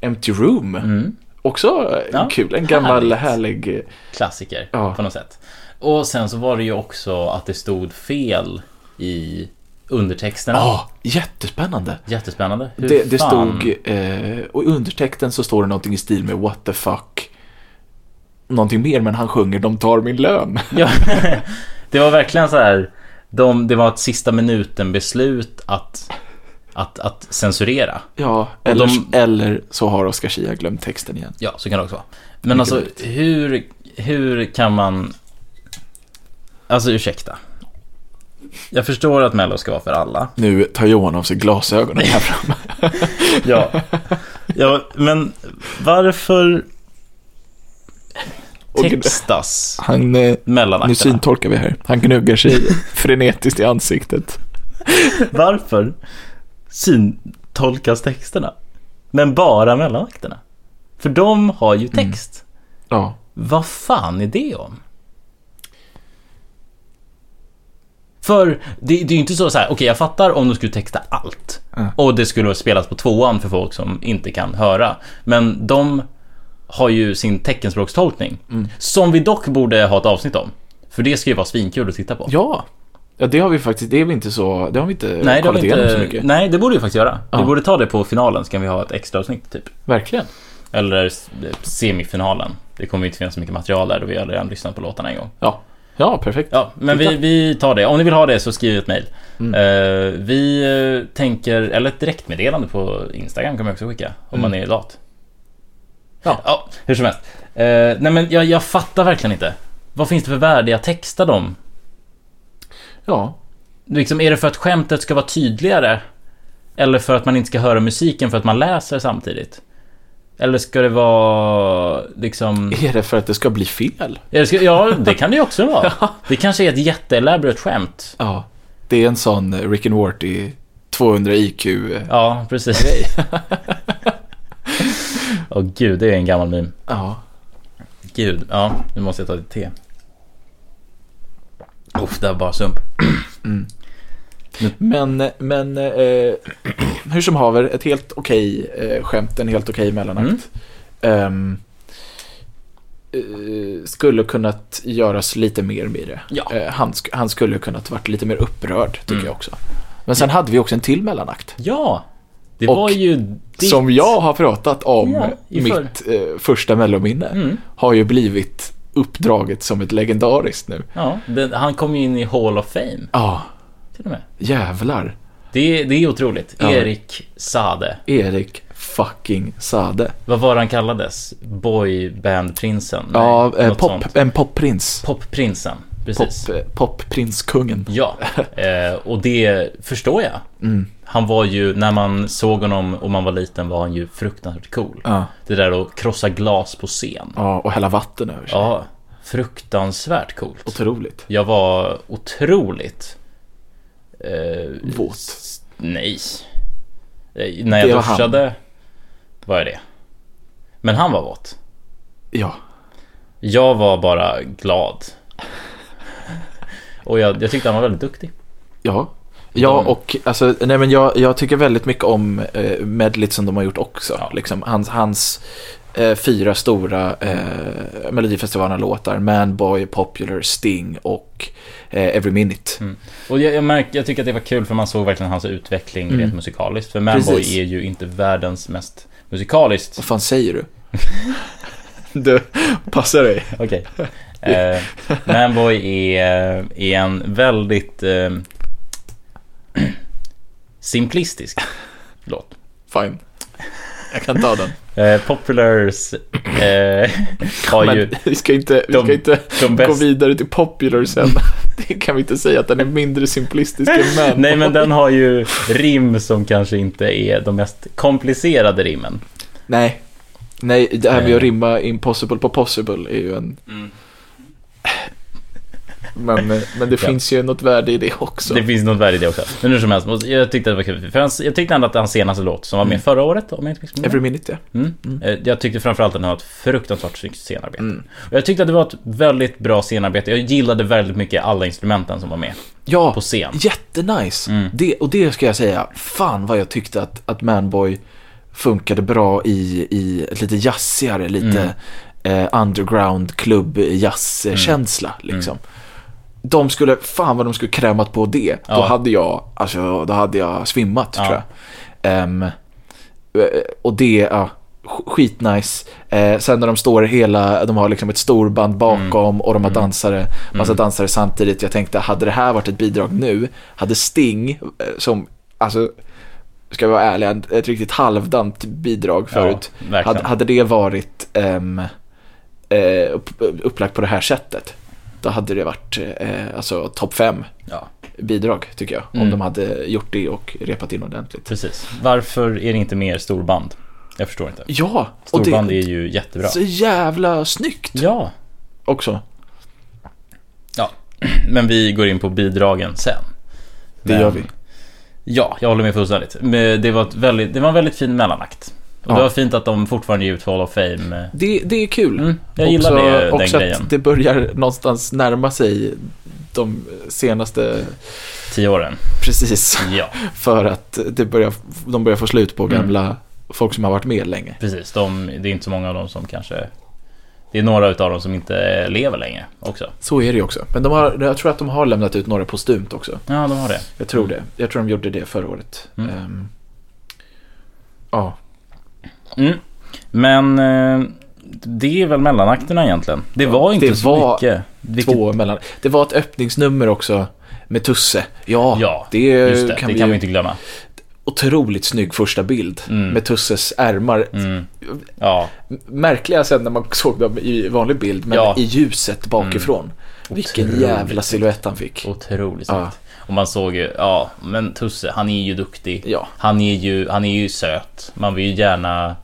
Empty Room. Mm. Också eh, Ja, kul. En gammal härligt. härlig... eh, Klassiker Ja. på något sätt. Och sen så var det ju också att det stod fel i undertexterna. Ja, jättespännande. Jättespännande. Hur Det, det fan- stod, eh, och i undertexten så står det någonting i stil med what the fuck. Någonting mer, men han sjunger de tar min lön. Ja, det var verkligen så här. De, det var ett sista minuten beslut att, att, att censurera. Ja, eller, de- eller så har Oscar Zia glömt texten igen. Ja, så kan det också vara. Men Mycket alltså, hur, hur kan man... Alltså, ursäkta. Jag förstår att Mello ska vara för alla. Nu tar Johan av sig glasögonen här framme. Ja. ja, men varför textas Han, eh, nu mellanakterna? syntolkar vi här. Han gnuggar sig frenetiskt i ansiktet. Varför syntolkas texterna? Men bara mellanakterna? För de har ju text. Ja, Vad fan är det om? För det, det är ju inte så, så här, okej jag fattar om du skulle texta allt. Ja. Och det skulle spelas på tvåan för folk som inte kan höra. Men de har ju sin teckenspråkstolkning. Mm. Som vi dock borde ha ett avsnitt om. För det ska ju vara svinkul att titta på. ja. Ja, det har vi faktiskt, det är vi inte så, det har vi inte nej, kollat vi igenom så mycket. nej, det borde vi faktiskt göra. Ja. Vi borde ta det på finalen, så kan vi ha ett extra avsnitt typ. Verkligen. Eller semifinalen. Det kommer ju inte finnas så mycket material där, då vi har redan lyssnat på låtarna en gång. Ja, ja perfekt. Ja, men vi, vi tar det. Om ni vill ha det så skriv ett mejl. Mm. Eh, vi eh, tänker, eller ett direktmeddelande på Instagram kan man också skicka om man är lat. Ja. ja, hur som helst. Eh, nej men jag, jag fattar verkligen inte. Vad finns det för värde i att texta dem? Ja, Liksom, är det för att skämtet ska vara tydligare? Eller för att man inte ska höra musiken för att man läser samtidigt? Eller ska det vara liksom... är det för att det ska bli fel? Ja, det ska- Ja, det kan det ju också vara. Det kanske är ett jätteelaborate skämt. Ja, det är en sån Rick and Morty 200 IQ. eh, Ja, precis. Åh gud, det är en gammal meme. Ja, Gud, ja, nu måste jag ta lite te. Uff, det var bara sump. men, men eh, hur som haver, ett helt okej eh, skämt, en helt okej mellanakt. Ehm, eh, skulle kunnat göras lite mer med det. Ja. Eh, han, han skulle kunnat varit lite mer upprörd, tycker Mm. jag också. Men sen hade vi också en till mellanakt. Ja, det Och var ju ditt... Som jag har pratat om Ja, mitt eh, första mellominne. Mm. Har ju blivit uppdraget som ett legendariskt nu. Ja, det, han kom ju in i Hall of Fame, Ja, till och med. jävlar. Det, det är otroligt. Ja. Erik Sade. Erik fucking Sade. Vad var han kallades? Boybandprinsen? Ja, eh, pop, sånt. en popprins. Popprinsen, precis. Pop, eh, popprinskungen. Ja, eh, och det förstår jag. Mm. Han var ju, när man såg honom och man var liten var han ju fruktansvärt cool. Ja. Det där att krossa glas på scen. ja, och hälla vatten över sig. Ja, fruktansvärt coolt. Otroligt. Jag var otroligt... Eh, Våt. Nej. När jag Det var han. duschade var jag det. Men han var våt. Ja. Jag var bara glad. Och jag, jag tyckte han var väldigt duktig. Ja. Ja, och alltså, nej men jag, jag tycker väldigt mycket om eh, medlet som de har gjort också. Ja. Liksom, hans, hans eh, fyra stora eh, Melodifestivalen-låtar. Manboy, Popular, Sting och eh, Every Minute. Och jag, jag, märk, jag tycker att det var kul för man såg verkligen hans utveckling Mm. rent musikaliskt. För Manboy Precis. är ju inte världens mest musikaliskt. Vad fan säger du? du, passa dig. Okej. Eh, Manboy är, är en väldigt eh, simplistisk låt. Fine. Jag kan ta den. Eh, Populars eh, har Men ju vi ska inte, vi de- ska inte gå vidare till Popular sen. Det kan vi inte säga att den är mindre simplistisk än Manboy. Nej men den har ju rim som kanske inte är de mest komplicerade rimmen. Nej. Nej, det här med att rimma impossible på possible är ju en... Men, eh, men det finns ju något värde i det också. Det finns något värde i det också. Men hur som helst, jag tyckte det var kul. För hans, jag tyckte ändå att hans senaste låt, som var med Mm. förra året, om jag inte missminner Every minute, ja. Mm. Mm. Eh, Jag tyckte framförallt att den har ett fruktansvärt snyggt scenarbete. Mm. Och jag tyckte att det var ett väldigt bra scenarbete. Jag gillade väldigt mycket alla instrumenten som var med Ja, på scen. jättenice. Mm. Det, och det ska jag säga, fan vad jag tyckte att, att Manboy funkade bra i, i ett lite jazzigare, lite eh, underground klubb jazzkänsla liksom. De skulle, fan vad de skulle krämat på det. Då Ja. hade jag, alltså då hade jag svimmat Ja. tror jag. Eh, och det, ja, sk- skitnice. Eh, sen när de står hela, de har liksom ett storband bakom och de har dansare, massa dansare samtidigt. Jag tänkte, hade det här varit ett bidrag nu, hade Sting, eh, som, alltså, ska vi vara ärliga, ett- ett riktigt halvdant bidrag förut. Ja, hade, hade det varit ehm, eh, upp, upplagt på det här sättet, då hade det varit eh, alltså topp fem Ja, bidrag tycker jag. Om Mm. de hade gjort det och repat in ordentligt. precis. Varför är det inte mer storband? Jag förstår inte. Ja, Storband det är ju jättebra. så jävla snyggt Ja, också. men vi går in på bidragen sen. Det Men- gör vi. Ja, jag håller med fullständigt. Det var, väldigt, det var en väldigt fin mellanakt. Och Ja. det var fint att de fortfarande ger ut Hall of Fame. Det, det är kul. Mm, jag gillar också, det, den också grejen. att det börjar någonstans närma sig de senaste, Tio åren. precis, Ja, för att det börjar, de börjar få slut på Mm. gamla folk som har varit med länge. precis. De, det är inte så många av dem som kanske... Det är några utav dem som inte lever längre också. Så är det ju också. Men de har, jag tror att de har lämnat ut några postumt också. Ja, de har det. Jag tror det. Jag tror de gjorde det förra året. Mm. Ehm, ja, Mm. Men eh, det är väl mellanakterna egentligen. Det var inte det så var mycket. Vilket, två mellan. Det var ett öppningsnummer också med Tusse. Ja, Ja, det, Just det, kan det vi kan ju vi inte glömma. otroligt snygg första bild Mm. med Tusses ärmar. Mm. Ja, Märkliga sen när man såg dem i vanlig bild, men Ja. Mm. i ljuset bakifrån. Vilken Otroligt jävla snyggt. silhuett han fick. otroligt Ja. Och man såg ju, ja, men Tusse, han är ju duktig. Ja, Han är ju, han är ju söt. Man vill ju gärna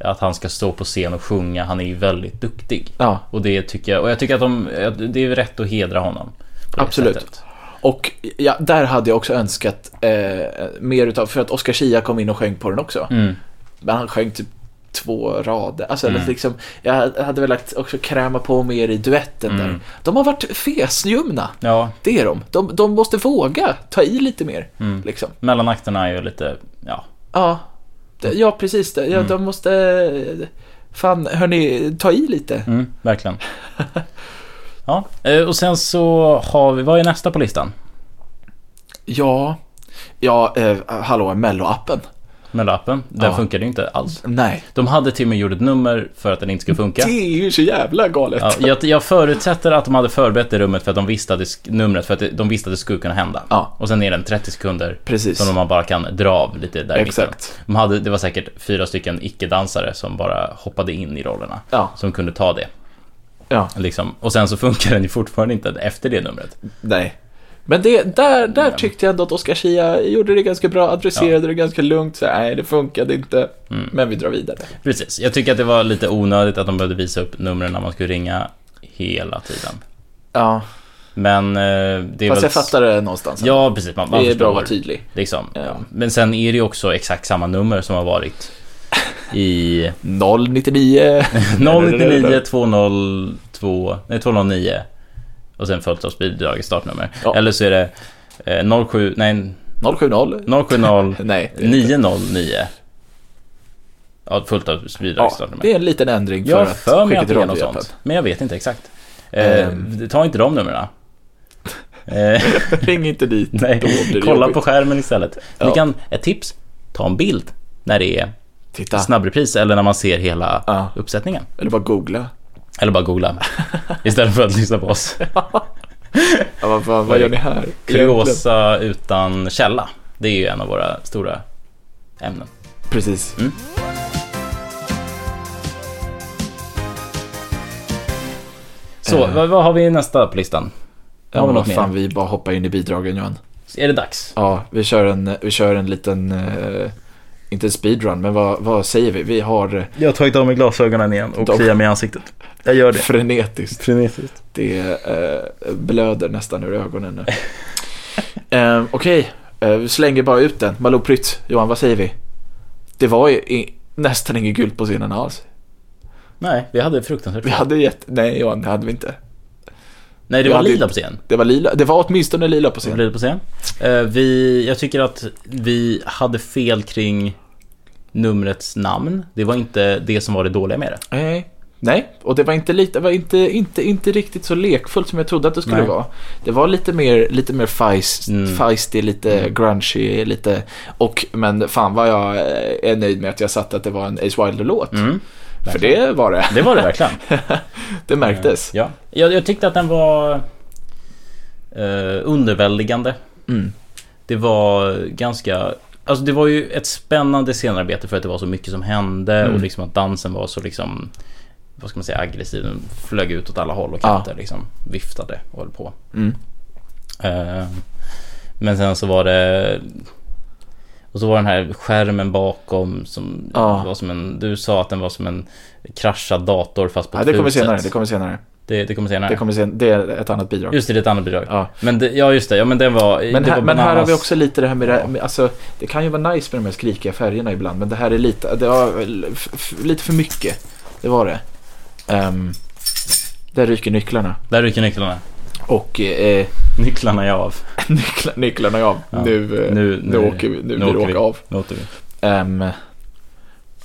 att han ska stå på scen och sjunga. Han är ju väldigt duktig. ja, Och det tycker jag, och jag tycker att de, det är rätt att hedra honom. Absolut. sättet. och ja, där hade jag också önskat eh, mer utav, för att Oscar Schia kom in och sjöng på den också. Mm. Men han sjöng typ två rader. Alltså, Mm. liksom, jag hade velat också kräma på mer i duetten Mm. där. De har varit fesljumna. Ja, Det är de. de. De måste våga ta i lite mer. mm. Liksom. mellanakterna är ju lite, ja. Ja, ja precis. Det. Ja, Mm. De måste... Fan, hörni, ta i lite. Mm, verkligen. Ja, eh, och sen så har vi, vad är nästa på listan? Ja, ja, eh, hallå, Mello-appen. Melloappen, den Ja. funkade ju inte alls. Nej, De hade till och med gjort ett nummer för att den inte skulle funka. det är ju så jävla galet. Ja, jag, jag förutsätter att de hade förberett det rummet för att de visste att det, numret för att de visste att det skulle kunna hända. Ja. Och sen är den 30 sekunder Precis. som man bara kan dra av lite där. Exakt. De hade, det var säkert fyra stycken icke-dansare som bara hoppade in i rollerna. Ja, Som kunde ta det. ja, Liksom. Och sen så funkar den ju fortfarande inte efter det numret. nej. Men det, där, där Ja. tyckte jag ändå att Oscar Schia gjorde det ganska bra, adresserade det ganska lugnt. Så, nej, det funkade inte, Mm. men vi drar vidare. Precis. Jag tycker att det var lite onödigt att de behövde visa upp numren när man skulle ringa hela tiden. Ja, Men eh, det fast jag fattar det någonstans. Ja, precis. Man, man det är bra att vara tydlig. Liksom. Ja. Men sen är det ju också exakt samma nummer som har varit i 099. 099 202, nej 209 och sen följt av bidrag i startnummer. Ja. Eller så är det eh, 07, nej 070. 070 Nej, det är inte. 909. Ja, fullt av Ja, bidragsnummer. det är en liten ändring för jag att för mig att det är något sånt. Men jag vet inte exakt. Eh, Ehm. Ta inte de numren. Eh, Ring inte dit. nej, kolla jobbigt. på skärmen istället. Ja. Ni kan, ett tips, ta en bild när det är Titta. snabbrepris eller när man ser hela Ja. uppsättningen. Eller bara googla. Eller bara googla. Istället för att lyssna på oss. Ja, vad, vad, vad gör ni här? Kuriosa utan källa. Det är ju en av våra stora ämnen. Precis. Så, Eh. vad, vad har vi nästa på listan? Ja, Har vi men något vad fan, mer? vi bara hoppar in i bidragen Johan. Är det dags? Ja, vi kör en, vi kör en liten, eh, inte en speedrun, men vad, vad säger vi? Vi har Jag har tagit av mig glasögonen igen och De- kliar mig i ansiktet. Jag gör frenetiskt. Frenetiskt. Det eh, blöder nästan ur ögonen nu. eh, Okej, eh, vi slänger bara ut den. Malou Prytz, Johan, vad säger vi? Det var ju i, nästan inget gult på scenen alls. Nej, vi hade fruktansvärt Vi hade gett, nej Johan, det hade vi inte. Nej, det vi var lila på scen. Det var lila, det var åtminstone lila på scenen. lila på scen. Eh, vi, jag tycker att vi hade fel kring numrets namn. Det var inte det som var det dåliga med det. Nej. Nej, och det var inte lite, det var inte, inte, inte riktigt så lekfullt som jag trodde att det skulle Nej. vara. Det var lite mer, lite mer feist, Mm. feisty, lite grungy, lite, och, men fan vad jag eh, är nöjd med att jag satte att det var en Ace Wilder-låt. Mm. För det var det. Det var det verkligen. Det märktes. Ja. Jag, jag tyckte att den var eh, underväldigande. Mm. Det var ganska... Alltså det var ju ett spännande scenarbete för att det var så mycket som hände Mm. och liksom att dansen var så liksom... Vad ska man säga? Aggressiv. Den flög ut åt alla håll och kanter liksom. Viftade och höll på. Mm. Eh, men sen så var det... Och så var den här skärmen bakom som Ja. var som en... Du sa att den var som en kraschad dator fast på Ja, ett det kommer senare, sätt. det kommer senare. Det, det kommer senare. Det, kommer sen, det är ett annat bidrag. Just det, det är ett annat bidrag. Ja. Men det, ja, just det. Ja, men den var... Men, det här, var men här har vi också lite det här med, det, med alltså, det kan ju vara nice med de här skrikiga färgerna ibland, men det här är lite, det var lite för mycket. Det var det. Um, där ryker nycklarna. Där ryker nycklarna. Och eh, Nycklarna är av. nyckla, nycklarna är av. Ja. Nu, eh, Nu- nu, nu- åker vi, nu, nu åker vi. av. Nu åter vi. Ehm,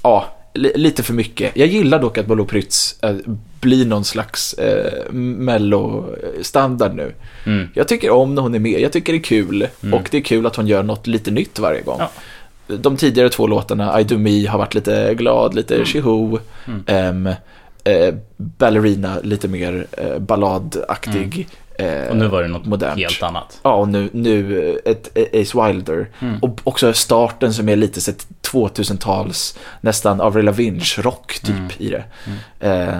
ja, li, lite för mycket. Jag gillar dock att Baloo Prytz eh, blir någon slags eh, mello-standard nu. Mm. Jag tycker om när hon är med, jag tycker det är kul. Mm. Och det är kul att hon gör något lite nytt varje gång. Ja. De tidigare två låtarna, I Do Me, har varit lite glad, lite mm. Chiho. Mm. Ehm, eh, Ballerina, lite mer eh, balladaktig. Eh, Och nu var det något modernt. helt annat. Ja, och nu, nu eh, ett ett Ace Wilder. Mm. Och också starten som är lite så ett 2000-tals, nästan Avril Lavigne-rock typ Mm. i det. Eh,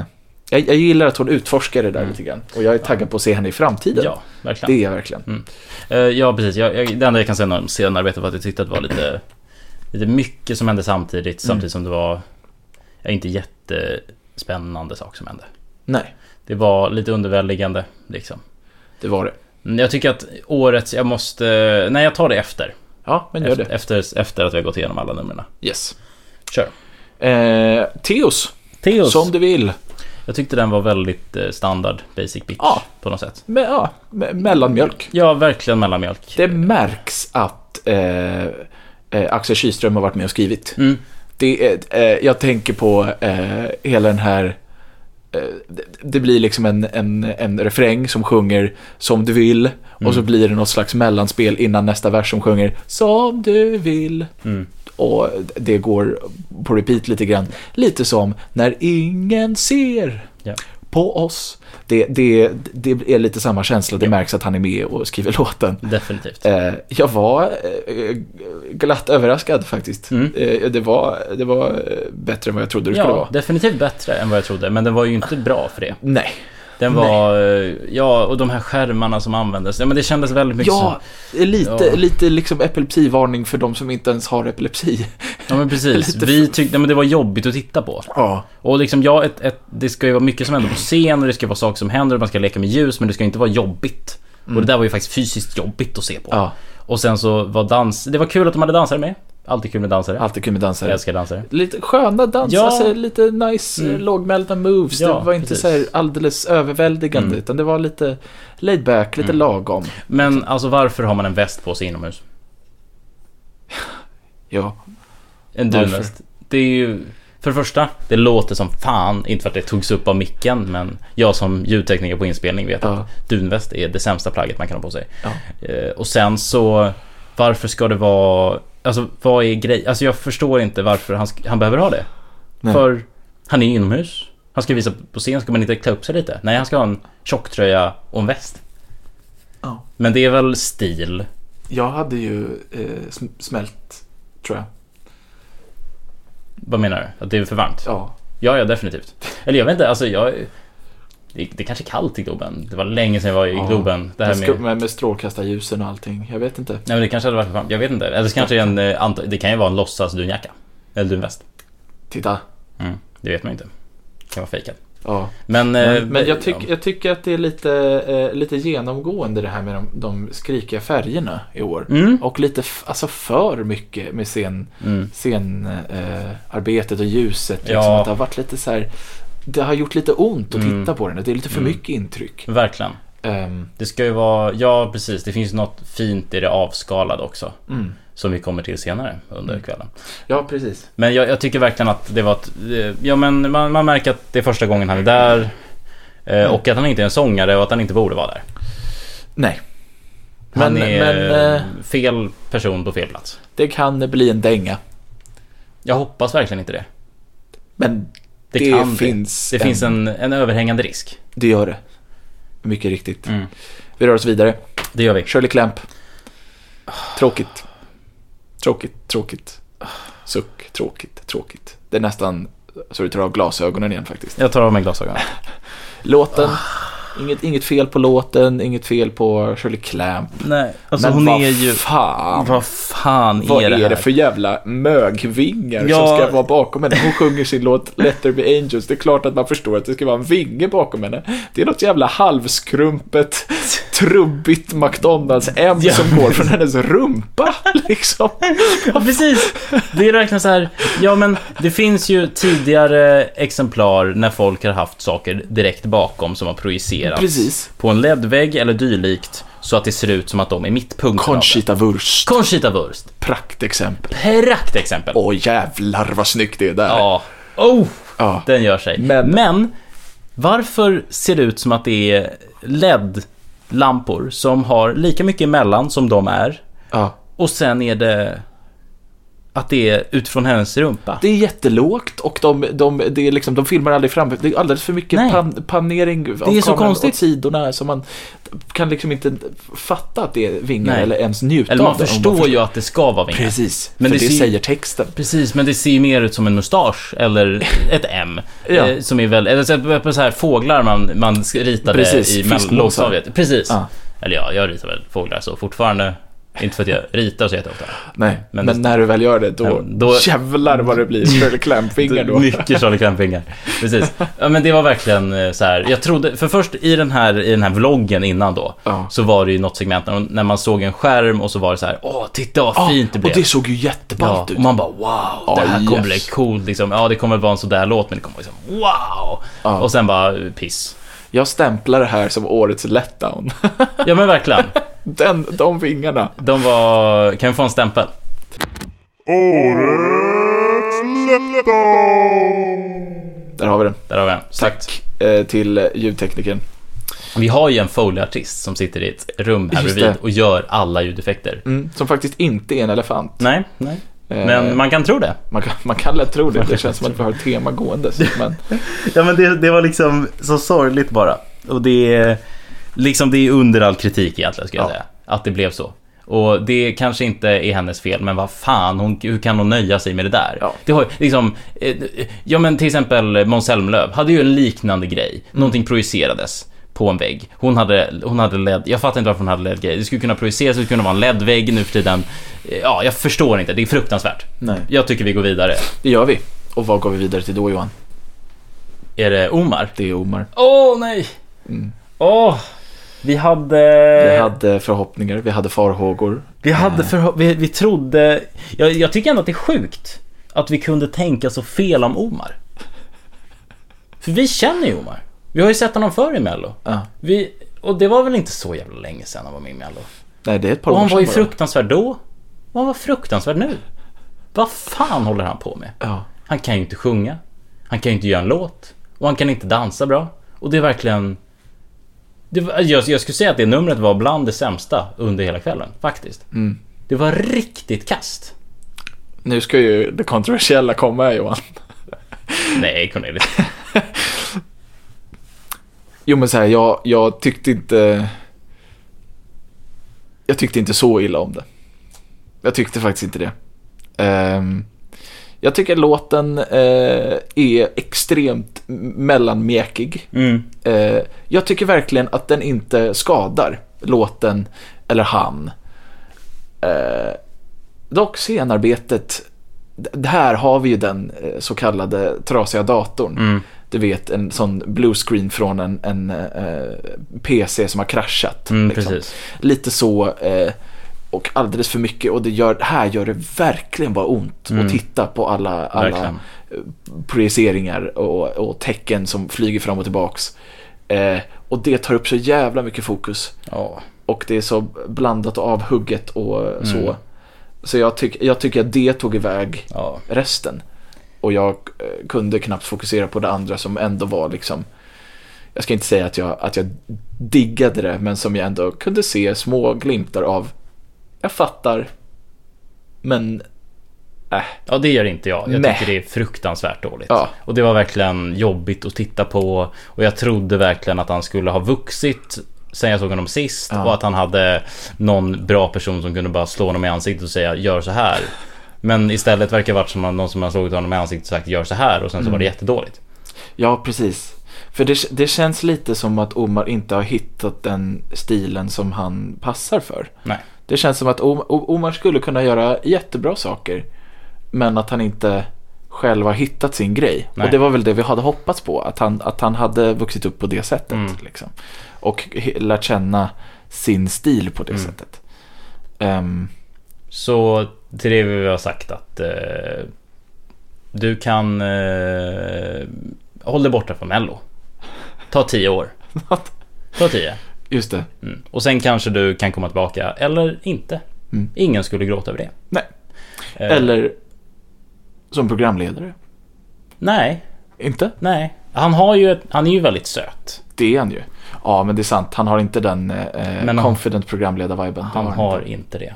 jag, jag gillar att hon utforskar det där Mm. lite grann. Och jag är taggad på att se henne i framtiden. Ja, verkligen. Det är jag verkligen. Eh, ja, precis. Jag, jag, det enda jag kan säga om scenarbetet var att jag tyckte att det var lite, lite mycket som hände samtidigt. Mm. Samtidigt som det var ja, inte jättespännande saker som hände. Nej, Det var lite underväldigande liksom. Det var det. Men Jag tycker att årets, jag måste... Nej, jag tar det efter. Ja, men gör Efter, det. efter, efter att vi har gått igenom alla numren. Yes. Kör. Eh, Teos, Teos. som du vill. Jag tyckte den var väldigt eh, standard, basic bitch Ja. på något sätt. Me- ja, me- mellanmjölk. Ja, verkligen mellanmjölk. Det märks att eh, eh, Axel Kihlström har varit med och skrivit. Mm. Det eh, jag tänker på eh, hela den här det, det blir liksom en, en, en refräng som sjunger som du vill och så Mm. blir det något slags mellanspel innan nästa vers som sjunger som du vill Mm. och det går på repeat lite grann. Lite som när ingen ser Ja. på oss. Det, det, det är lite samma känsla, det märks att han är med och skriver låten. Definitivt. Eh, jag var eh, glatt överraskad faktiskt. Mm. Eh, det, var, det var bättre än vad jag trodde det skulle Ja, vara. definitivt bättre än vad jag trodde. Men den var ju inte bra för det. Nej. Den var, eh, ja, och de här skärmarna som användes. Ja, men det kändes väldigt mycket Ja, som... lite, Ja. lite liksom epilepsivarning för de som inte ens har epilepsi. Ja, men precis. Vi tyckte, men det var jobbigt att titta på. Ja. Och liksom, ja, ett, ett, det ska ju vara mycket som händer på scen och det ska vara saker som händer och man ska leka med ljus, men det ska inte vara jobbigt. Och det där var ju faktiskt fysiskt jobbigt att se på. ja, Och sen så var dans, det var kul att de hade dansare med. Alltid kul med dansare. alltid kul med Jag dansare. älskar dansare. Lite sköna dans, Ja. alltså lite nice Mm. lågmälda moves. Ja, det var inte precis. så här alldeles överväldigande, Mm. utan det var lite laid back, lite Mm. lagom. Men alltså varför har man en väst på sig inomhus? Ja, En dunväst. Det är ju... För det första, det låter som fan, inte för att det togs upp av micken, men jag som ljudtekniker på inspelning vet Ja. att dunväst är det sämsta plagget man kan ha på sig. Ja. Eh, och sen så, varför ska det vara, alltså vad är grej, alltså jag förstår inte varför han, han behöver ha det. Nej. För han är ju inomhus. Han ska visa på scen, ska man inte klä upp sig lite? Nej, han ska ha en tjocktröja och en väst. Ja. Men det är väl stil. Jag hade ju eh, sm- smält, tror jag. Vad menar du? Att det är för varmt? Ja. Ja, ja, definitivt. Eller jag vet inte, alltså jag... Det, det kanske är kallt i Globen. Det var länge sedan jag var i Ja. Globen. Det här med, med... med, strålkastarljusen och allting. Jag vet inte. Nej, men det kanske hade varit varmt. Jag vet inte. Eller så kanske en... eh, Det kan ju vara en låtsas dunjacka. Eller dunväst. Titta. Mm, det vet man inte. Det kan vara fejkat. Ja. Men... eh, Men, men jag, tyck, ja. jag tycker att det är lite, eh, lite genomgående det här med de, de skrikiga färgerna i år. Mm. Och lite alltså för mycket med scen, Mm. scenarbetet eh, arbetet och ljuset. Liksom, Ja. att det har varit lite så här, det har gjort lite ont att Mm. titta på den. Det är lite för Mm. mycket intryck. Verkligen. Ehm, Det ska ju vara... Ja, precis. Det finns något fint i det avskalade också. mm. Som vi kommer till senare under kvällen. Ja, precis. Men jag, jag tycker verkligen att det var ett, eh, Ja men man, man märker att det är första gången han är där eh, Mm. Och att han inte är en sångare och att han inte borde vara där Nej, Han Men- är men, eh, fel person på fel plats det kan bli en dänga. Jag hoppas verkligen inte det Men Det, det, kan finns det Det finns en, en överhängande risk Det gör det. Mycket riktigt. mm. Vi rör oss vidare. Det gör vi Shirley Clamp. Tråkigt. Tråkigt, tråkigt. Suck, tråkigt, tråkigt. Det är nästan så du tar av glasögonen igen faktiskt. Jag tar av mig glasögonen Låten. Inget, inget fel på låten, inget fel på Shirley Clamp. Nej, alltså Men hon vad är ju fan. Vad fan Vad är det är här? det för jävla mögvingar Ja. som ska vara bakom henne? Hon sjunger sin låt Let there be angels. Det är klart att man förstår att det ska vara en vinge bakom henne. Det är något jävla halvskrumpet, trubbigt McDonalds-M Ja. som går från hennes rumpa. Liksom. Ja, precis. Det är verkligen så här. Ja, men det finns ju tidigare exemplar när folk har haft saker direkt bakom som har projicerats Precis. på en LED-vägg eller dylikt så att det ser ut som att de är mittpunkten Conchita Wurst. Conchita Wurst. Praktexempel. Praktexempel. Åh jävlar vad snyggt det är där. Ja. Oh, Ja. den gör sig. Men- Men varför ser det ut som att det är LED-lampor som har lika mycket emellan som de är ja. och sen är det att det är utifrån hennes rumpa? Det är jättelågt och de, de, det är liksom, de filmar aldrig fram. Det är alldeles för mycket pan, panering av Det är så konstigt. åt sidorna så man kan liksom inte fatta att det är vingar Nej. eller ens njuta Eller man av det. om förstår ju att det ska vara vingar. Precis, Men för det det, ser- säger texten. Precis, men det ser ju mer ut som en mustasch eller ett M. Ja. eh, som är väl, eller så, på så här fåglar man, man ritade Precis, i lågstadiet. Precis. Ja. Eller ja, jag ritar väl fåglar så fortfarande. Inte för att jag ritar så jätteofta. Nej, Men men, när du väl gör det, då, Ja, då- jävlar vad det blir Shirley Clamp-vingar då. Mycket Charlie Clamp-vingar. Precis. Ja, men det var verkligen eh, så här. Jag trodde, för först i den här, i den här vloggen innan då. Ja. Så var det ju något segment när, man såg en skärm och så var det så här. Åh, titta vad Ja, fint det blev. och det såg ju jätteballt ut. och man bara wow, det här kommer yes. bli coolt liksom. Ja, det kommer vara en sådär låt, men det kommer liksom wow. Och sen bara piss. Jag stämplar det här som årets letdown. Ja, men verkligen. Den, de vingarna. De var, kan vi få en stämpel? Där har vi den. Där har vi en. Tack eh, till ljudteknikern. Vi har ju en Foley-artist som sitter i ett rum här Just bredvid det. och gör alla ljudeffekter. Mm, som faktiskt inte är en elefant. Nej, nej. Eh, Men man kan tro det. man, kan, man kan lätt tro det. Det känns som att vi har ett tema gåendes. Men Ja men det, det var liksom så sorgligt bara. Och det är liksom det är under all kritik egentligen ska jag Ja. säga. Att det blev så. Och det kanske inte är hennes fel, men vad fan, hon, hur kan hon nöja sig med det där? Ja. Det har liksom, eh, ja men till exempel Måns Zelmerlöw hade ju en liknande grej. Mm. Någonting projicerades på en vägg. Hon hade, hon hade LED, jag fattar inte varför hon hade LED-grej. Det skulle kunna projiceras, det skulle kunna vara en LED-vägg nu för tiden. Eh, Ja, jag förstår inte, det är fruktansvärt. nej, Jag tycker vi går vidare. det gör vi. Och vad går vi vidare till då Johan? Är det Omar? Det är Omar. Åh nej! Mm. Åh! Vi hade... Vi hade förhoppningar, vi hade farhågor. Vi hade för... vi, vi trodde... Jag, jag tycker ändå att det är sjukt att vi kunde tänka så fel om Omar. För vi känner ju Omar. Vi har ju sett honom förr i Mello. Ja. Vi, och det var väl inte så jävla länge sedan han var med i Mello. Nej, det är ett par Och han år var ju bara. fruktansvärd då. Och han var fruktansvärd nu. Vad fan håller han på med? Ja. Han kan ju inte sjunga. Han kan ju inte göra en låt. Och han kan inte dansa bra. Och det är verkligen... Det var, jag, jag skulle säga att det numret var bland det sämsta under hela kvällen, faktiskt. Mm. Det var riktigt kast. Nu ska ju det kontroversiella komma Johan. Nej, Cornelis. Jo men så här, jag, jag tyckte inte... Jag tyckte inte så illa om det. Jag tyckte faktiskt inte det. Ehm, jag tycker låten eh, är extremt mellanmjäkig. Mm. Eh, jag tycker verkligen att den inte skadar låten eller han. Eh, dock scenarbetet, här har vi ju den så kallade trasiga datorn. Mm. Du vet en sån bluescreen från en, en eh, PC som har kraschat. Mm, liksom. Lite så eh, och alldeles för mycket och det gör, här gör det verkligen bara ont Mm. att titta på alla, alla Verkligen. projiceringar och, och tecken som flyger fram och tillbaks. Eh, och det tar upp så jävla mycket fokus. Ja. Och det är så blandat och avhugget och Mm. så. Så jag, tyck, jag tycker att det tog iväg Ja. resten. Och jag eh, kunde knappt fokusera på det andra som ändå var liksom jag ska inte säga att jag, att jag diggade det, men som jag ändå kunde se små glimtar av. Jag fattar, men äh, Ja, det gör inte jag. Jag Nej. tycker det är fruktansvärt dåligt. Ja. Och det var verkligen jobbigt att titta på. Och jag trodde verkligen att han skulle ha vuxit sen jag såg honom sist. Ja. Och att han hade någon bra person som kunde bara slå honom i ansiktet och säga gör så här. Men istället verkar det varit som att någon som har slagit honom i ansiktet och sagt gör så här och sen så var det jättedåligt. ja precis. För det, det känns lite som att Omar inte har hittat den stilen som han passar för. Nej. Det känns som att Om- O- Omar skulle kunna göra jättebra saker. Men att han inte själv har hittat sin grej. Nej. Och det var väl det vi hade hoppats på. Att han, att han hade vuxit upp på det sättet. Mm. Liksom. Och lärt känna sin stil på det Mm. sättet. Ehm, Så till det vi har sagt att eh, du kan eh, håll dig borta från Mello. Ta tio år. Ta tio. just det. Mm. Och sen kanske du kan komma tillbaka, eller inte. Mm. Ingen skulle gråta över det. Nej. Eh, Eller som programledare. Nej, Inte? nej. Han, har ju ett, han är ju väldigt söt. Det är han ju. Ja, men det är sant. Han har inte den eh, han- confident programledar-viben. Han han har inte. inte det.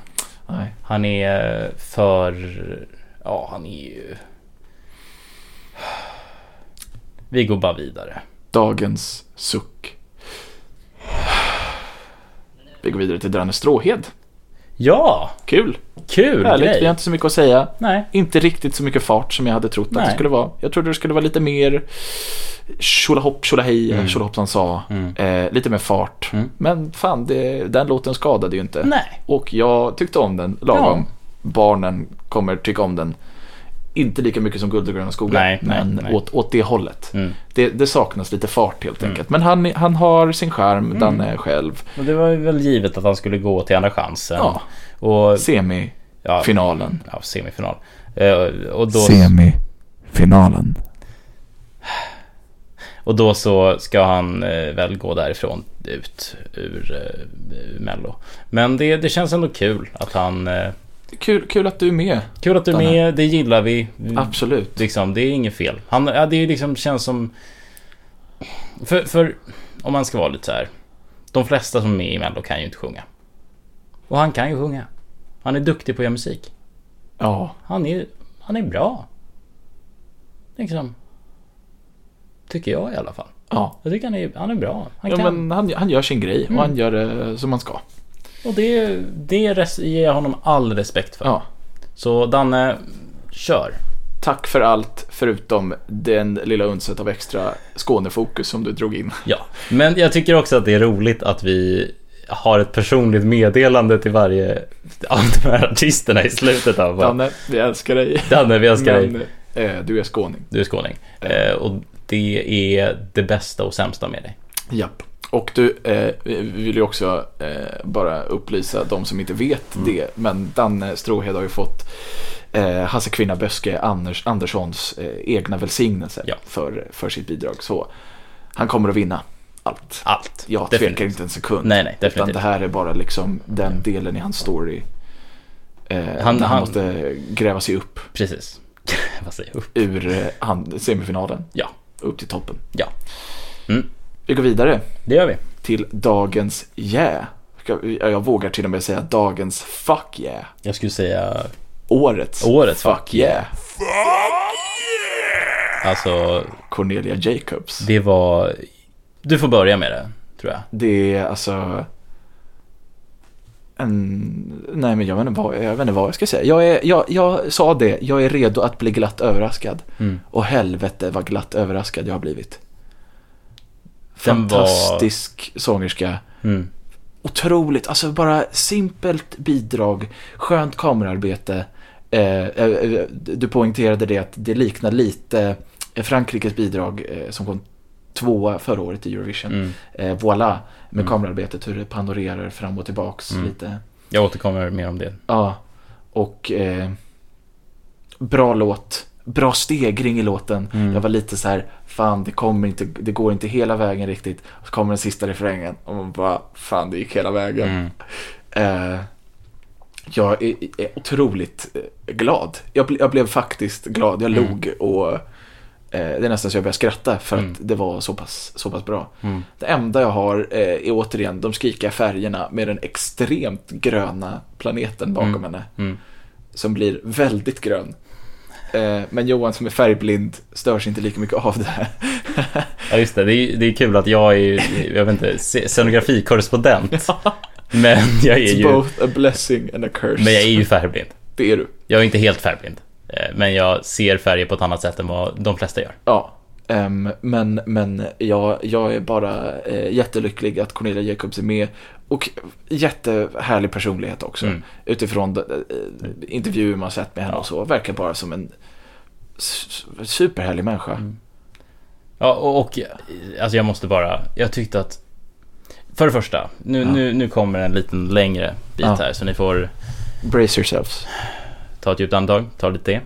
Nej. Han är för... Ja, han är ju... Vi går bara vidare. Dagens suck. Vi går vidare till Danne Stråhed. Ja, Kul! kul Härligt. grej. Vi har inte så mycket att säga. Nej, Inte riktigt så mycket fart som jag hade trott att Nej. det skulle vara. Jag trodde det skulle vara lite mer tjolahopp, tjolahej, Mm. tjolahoppsan sa. Mm. Eh, lite mer fart. Mm. Men fan, det, den låten skadade ju inte. nej. Och jag tyckte om den lagom. Barnen kommer tycka om den. Inte lika mycket som Guld och gröna skogar. Nej, nej, men nej. Åt, åt det hållet. Mm. Det, det saknas lite fart helt Mm. enkelt. Men han, han har sin charm, Danne själv. Och det var väl givet att han skulle gå till Andra chansen. Ja. Och... Semifinalen. Ja, ja semifinal. Eh, och då... Semifinalen. Och då så ska han eh, väl gå därifrån ut ur, eh, ur Mello. Men det, det känns ändå kul att han... Kul, kul att du är med. kul att du är med, det gillar vi. Absolut. Liksom, det är inget fel. Han, ja, det är liksom, känns som... För, för om man ska vara lite så här. De flesta som är med i Mello kan ju inte sjunga. Och han kan ju sjunga. Han är duktig på att göra musik. Ja, Han är, han är bra. Liksom. Tycker jag i alla fall. ja. Jag tycker han är, han är bra. Han ja kan. men han, han gör sin grej och Mm. han gör det som man ska. Och det, det ger jag honom all respekt för. Ja. Så Danne, kör. Tack för allt förutom den lilla unset av extra Skånefokus som du drog in. Ja. Men jag tycker också att det är roligt att vi har ett personligt meddelande till varje av de här artisterna i slutet av Danne, vi älskar dig. Danne, vi älskar dig. Men eh, du är skåning. Du är skåning. Eh, och det är det bästa och sämsta med dig. Japp. Och du, eh, vi vill ju också eh, bara upplysa de som inte vet Mm. det. Men Danne Strohed har ju fått eh, Hasse Kvinna Böske Anders, Anderssons eh, egna välsignelse Ja. för, för sitt bidrag. Så han kommer att vinna allt. Allt. Jag Definitivt. tvekar inte en sekund. Nej, nej, Utan definitivt. det här är bara liksom den delen i hans story. Eh, Han- han, han han- måste gräva sig upp. Precis. Säger jag? Upp. ur eh, hand- semifinalen. Ja. Upp till toppen. Ja. Mm. Vi går vidare Det gör vi. till dagens yeah. Jag vågar till och med säga dagens fuck yeah. Jag skulle säga Årets, Årets fuck fuck yeah. Alltså, Cornelia Jacobs. det var... Du får börja med det, tror jag. Det är alltså en... Nej men jag vet, inte vad, jag vet inte vad jag ska säga. Jag, är, jag, jag sa det, jag är redo att bli glatt överraskad. Mm. Och helvete vad glatt överraskad jag har blivit. Den var- Fantastisk sångerska. Mm. Otroligt, alltså bara simpelt bidrag, skönt kamerarbete. Eh, eh, eh, du poängterade det att det liknar lite Frankrikes bidrag som kom tvåa förra året i Eurovision. Mm. Eh, voilà, med Mm. kamerarbetet, hur det panorerar fram och tillbaks Mm. lite. Jag återkommer mer om det. Ja, och eh, bra låt. Bra stegring i låten. Mm. Jag var lite så här, fan det kommer inte, det går inte hela vägen riktigt. Och så kommer den sista refrängen och man bara, fan det gick hela vägen. Mm. Eh, jag är, är otroligt eh, glad. Jag, jag blev faktiskt glad. Jag Mm. log och eh, det är nästan så jag började skratta för Mm. att det var så pass, så pass bra. Mm. Det enda jag har eh, är återigen de skrikiga färgerna med den extremt gröna planeten bakom Mm. henne. Mm. Som blir väldigt grön. Eh, men Johan som är färgblind störs inte lika mycket av det. Ja, just det. Det är, det är kul att jag är jag vet inte, sce- scenografikorrespondent. Men jag är It's ju, both a blessing and a curse. men jag är ju färgblind. Det är du. Jag är inte helt färgblind. Eh, Men jag ser färger på ett annat sätt än vad de flesta gör. Ja, ehm, men, men jag, jag är bara eh, jättelycklig att Cornelia Jacobs är med. Och jättehärlig personlighet också. Mm. Utifrån eh, intervjuer man sett med henne Ja. och så. Verkar bara som en superhärlig människa. Mm. Ja, och, och alltså jag måste bara, jag tyckte att för det första, nu, Ja. nu, nu kommer en liten längre bit Ja. här så ni får Brace yourselves. ta ett djupt andetag, ta lite te.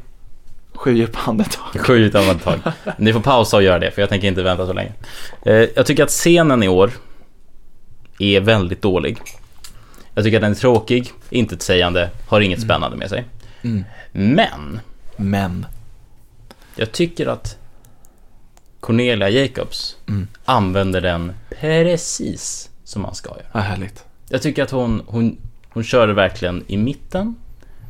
Sju djupa andetag. Sju djupt andetag. Ni får pausa och göra det för jag tänker inte vänta så länge. Eh, jag tycker att scenen i år är väldigt dålig. Jag tycker att den är tråkig, intetsägande, har inget spännande med sig. Mm. Men Men. jag tycker att Cornelia Jacobs Mm. använder den precis som man ska göra. Vad härligt. Jag tycker att hon, hon, hon körde verkligen i mitten.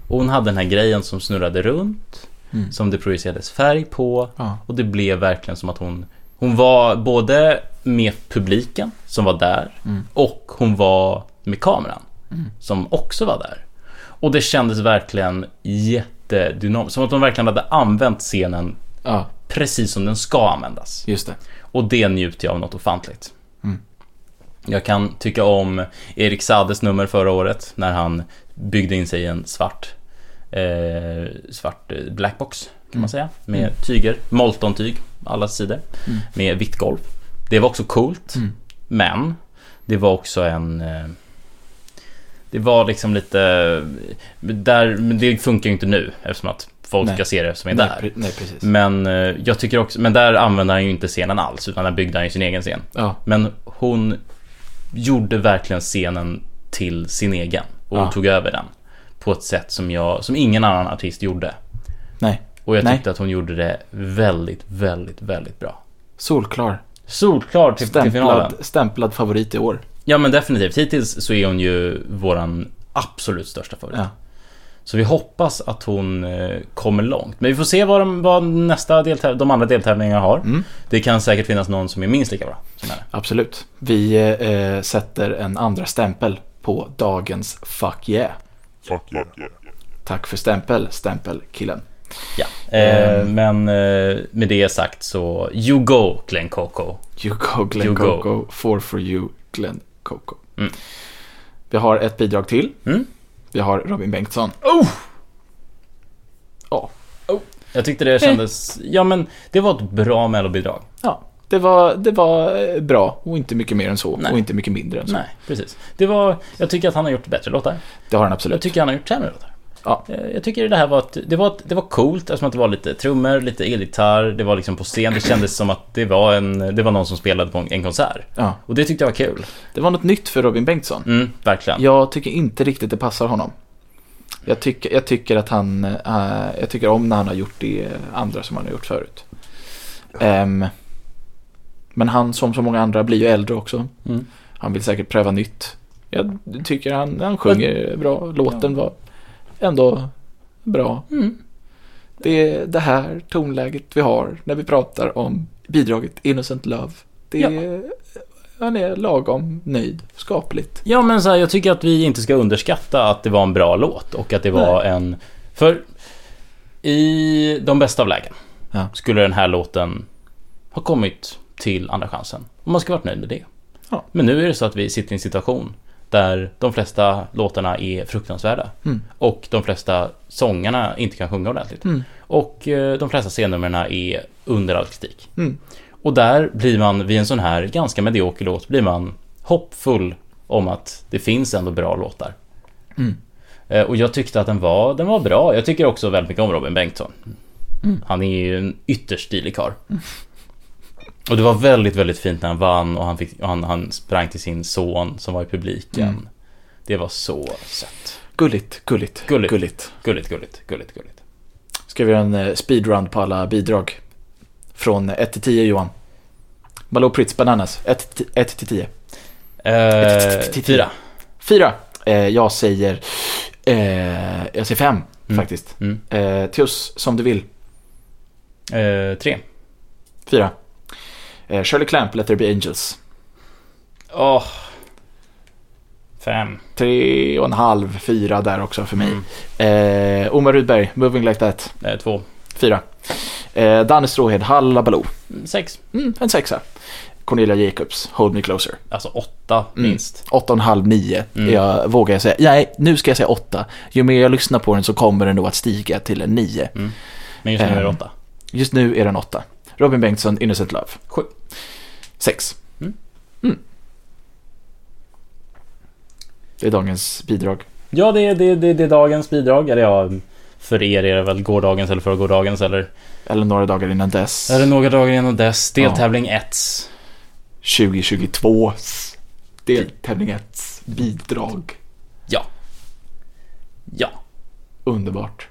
Och hon hade den här grejen som snurrade runt. Mm. Som det projicerades färg på. Ja. Och det blev verkligen som att hon, hon var både med publiken som var där. Mm. Och hon var med kameran. Mm. Som också var där. Och det kändes verkligen jättedynamiskt. Som att hon verkligen hade använt scenen Ja, precis som den ska användas. just det. Och det njuter jag av något ofantligt. Mm. Jag kan tycka om Erik Sades nummer förra året när han byggde in sig i en svart eh, svart eh, blackbox kan Mm. man säga. Med tyger, Molton-tyg, alla sidor. Mm. Med vitt golv. Det var också coolt. Mm. Men det var också en eh, det var liksom lite där, men det funkar ju inte nu eftersom att folk Nej. ska se det som är Nej, där. pre- nej. Men eh, jag tycker också, men där använder han ju inte scenen alls utan där byggde han ju sin egen scen. Ja, Men hon gjorde verkligen scenen till sin egen och hon Ja. tog över den på ett sätt som jag, som ingen annan artist gjorde. nej. Och jag Nej. tyckte att hon gjorde det väldigt, väldigt, väldigt bra. Solklar. Solklar till, till finalen. Stämplad, stämplad favorit i år. Ja men definitivt. Hittills så är hon ju våran absolut största favorit. Ja. Så vi hoppas att hon eh, kommer långt. Men vi får se vad, de, vad nästa deltäv- de andra deltävlingarna har. Mm. Det kan säkert finnas någon som är minst lika bra som henne. Absolut. Vi eh, sätter en andra stämpel på dagens Fuck yeah. Fuck yeah. Tack för stämpel, stämpelkillen. Ja. Eh, Ehm. Men eh, med det sagt så, you go Glenn Coco. You go Glenn You go. Coco, for for you Glenn Coco. Mm. Vi har ett bidrag till. Mm. Vi har Robin Bengtsson. Jag tyckte det kändes, ja men det var ett bra mellobidrag. Ja, det var, det var eh, bra och inte mycket mer än så Nej. och inte mycket mindre än så. Nej, precis. Det var, jag tycker att han har gjort bättre låtar. Det har han Jag absolut. tycker han har gjort sämre låtar. Ja. Eh, Jag tycker det här var ett, det var, ett, det var coolt eftersom att det var lite trummor, lite elgitarr, det var liksom på scen. Det kändes som att det var en, det var någon som spelade på en, konsert. Ja, Och det tyckte jag var kul. det var något nytt för Robin Bengtsson. Mm, verkligen. Jag tycker inte riktigt det passar honom. Jag tycker, jag tycker att han, eh, jag tycker om när han har gjort det andra som han har gjort förut. Ehm, men han som så många andra blir ju äldre också. Mm. Han vill säkert pröva nytt. Jag tycker han, han sjunger bra. Låten var ändå bra. Mm. Det är det här tonläget vi har när vi pratar om bidraget Innocent Love. Det är, Han är lagom nöjd, skapligt. Ja men så här, jag tycker att vi inte ska underskatta att det var en bra låt och att det var en... För i de bästa av lägen Ja. skulle den här låten ha kommit till andra chansen. Och man ska varit nöjd med det. Ja. Men nu är det så att vi sitter i en situation där de flesta låtarna är fruktansvärda. Mm. Och de flesta sångarna inte kan sjunga ordentligt. Mm. Och eh, de flesta scennumren är under all kritik. Mm. Och där blir man, vid en sån här ganska medioker låt, blir man hoppfull om att det finns ändå bra låtar. Mm. Eh, Och jag tyckte att den var, den var bra. Jag tycker också väldigt mycket om Robin Bengtsson. Han är ju en ytterst stilig karl. Och det var väldigt, väldigt fint när han vann och han, fick, och han, han sprang till sin son som var i publiken. Mm. Det var så sött. Gulligt, gulligt, Gulligt. gulligt. Gulligt, gulligt, gulligt, gulligt. Ska vi göra en eh, speedrun på alla bidrag? Från 1 till 10 Johan. Malou Pritz Bananas, 1 till 1 till 10. Eh, fyra. 4. Eh, jag säger, eh, jag säger 5 Mm. faktiskt. Mm. Eh, Teus, som du vill. Eh, tre. 4. Eh, Shirley Clamp, Let There Be Angels. Åh. Fem. Tre och en halv, fyra där också för mig. Mm. Eh, Omar Rudberg, Moving Like That, Eh, två. fyra. Eh, Danne Stråhed, Halla Baloo, Mm, Sex. mm, en sexa. Cornelia Jacobs, Hold Me Closer. Alltså åtta Mm. minst. Åtta och en halv, nio. Mm. Jag vågar jag säga. Nej, nu ska jag säga åtta. Ju mer jag lyssnar på den så kommer den nog att stiga till en nio. Men just nu är det Ehm. åtta. Just nu är den åtta. Robin Bengtsson, Innocent Love. Sju. Sex. Mm. Mm. Det är dagens bidrag. Ja, det är, det, det, det är dagens bidrag. Eller ja, för er är det väl gårdagens eller för gårdagens eller Eller några dagar innan dess. är det några dagar innan dess. Ja. Deltävling 1. 2022. Deltävling 1. Bidrag. Ja. Ja. Underbart.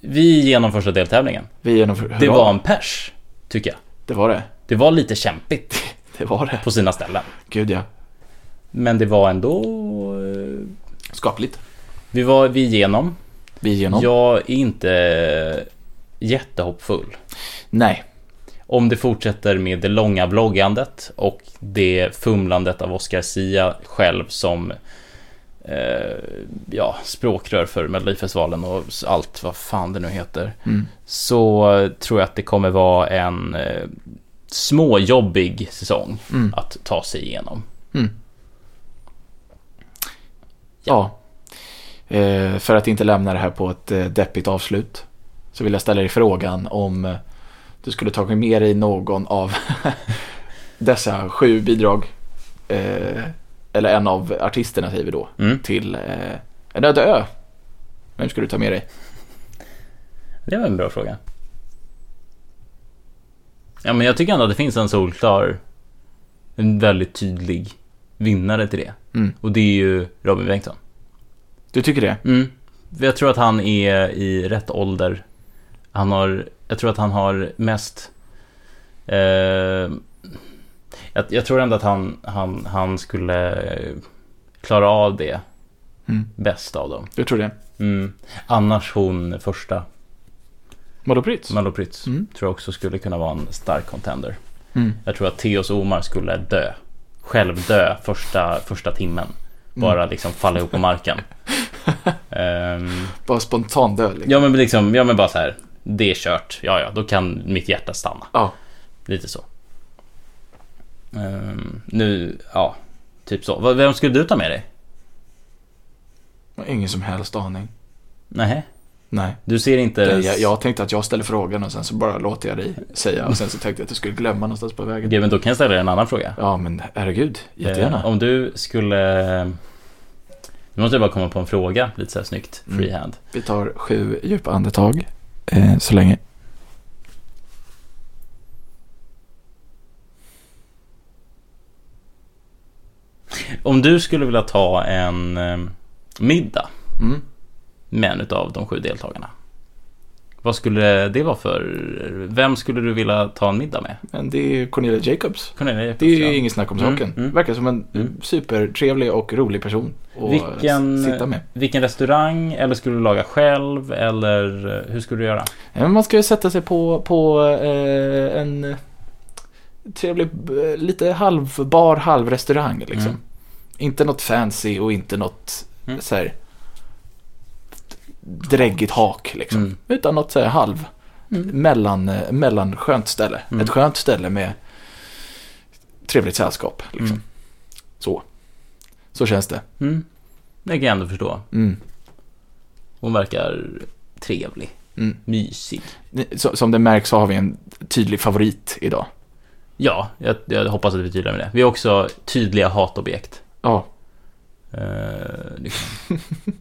Vi genom första deltävlingen. Vi genomför... Det var en pers, tycker jag. Det var det. Det var lite kämpigt Det var det. på sina ställen. Gud ja. Men det var ändå... eh, Skapligt. Vi var vi igenom. Vi igenom. Jag är inte jättehoppfull. Nej. Om det fortsätter med det långa vloggandet och det fumlandet av Oscar Sia själv som ja, språkrör för Melodifestivalen och allt vad fan det nu heter. Mm. Så tror jag att det kommer vara en eh, småjobbig säsong Mm. att ta sig igenom. Ja. Eh, för att inte lämna det här på ett eh, deppigt avslut. Så vill jag ställa dig frågan om eh, du skulle tagit med dig någon av dessa sju bidrag. Eh, eller en av artisterna säger vi då. Mm. Till eh, en öde ö. Vem skulle du ta med dig? Det var en bra fråga. Ja, men jag tycker ändå att det finns en solklar, en väldigt tydlig vinnare till det. Mm. Och det är ju Robin Bengtsson. Du tycker det? Mm. Jag tror att han är i rätt ålder. Han har, jag tror att han har mest... Eh, jag, jag tror ändå att han, han, han skulle klara av det Mm. bäst av dem. Du tror det? Mm. Annars hon första, Malou Prytz? Malou Prytz, Mm. tror jag också skulle kunna vara en stark contender. Mm. Jag tror att Theos Omar skulle dö. Själv dö första, första timmen. Bara liksom falla ihop på marken. Ehm, Bara spontan död liksom. ja men liksom, ja men bara så här. Det är kört. Ja ja, då kan mitt hjärta stanna. Ja. Lite så. Ehm, nu, ja. Typ så. Vem skulle du ta med dig? Ingen som helst aning. Nej. Nej. Du ser inte... Jag, jag tänkte att jag ställer frågan och sen så bara låter jag dig säga och sen så tänkte jag att du skulle glömma någonstans på vägen. Ja, men då kan jag ställa dig en annan fråga. Ja men herregud, jättegärna. Eh, om du skulle... Nu måste jag bara komma på en fråga, lite så här snyggt. Mm. Freehand. Vi tar sju djupa andetag eh, så länge. Om du skulle vilja ta en eh, middag Mm. med en utav de sju deltagarna. Vad skulle det vara för... Vem skulle du vilja ta en middag med? Men det är Cornelia Jacobs. Cornelia Jacobs, Det är ju ja. inget snack om Mm, saken. mm. Verkar som en Mm. supertrevlig och rolig person att Vilken, sitta med. vilken restaurang? Eller skulle du laga själv? Eller eh, hur skulle du göra? Man ska ju sätta sig på, på eh, en trevlig, eh, lite halvbar halvrestaurang liksom. Mm. Inte något fancy och inte något Mm. så här dräggigt hak liksom. Mm. Utan något så här halv, mellan, eh, mellan skönt ställe. Mm. Ett skönt ställe med trevligt sällskap liksom. Mm. Så. Så känns det. Mm. Det kan jag ändå förstå. Mm. Hon verkar trevlig, Mm. mysig. Som det märks så har vi en tydlig favorit idag. Ja, jag, jag hoppas att vi är tydliga med det. Vi har också tydliga hatobjekt. Ja. Eh.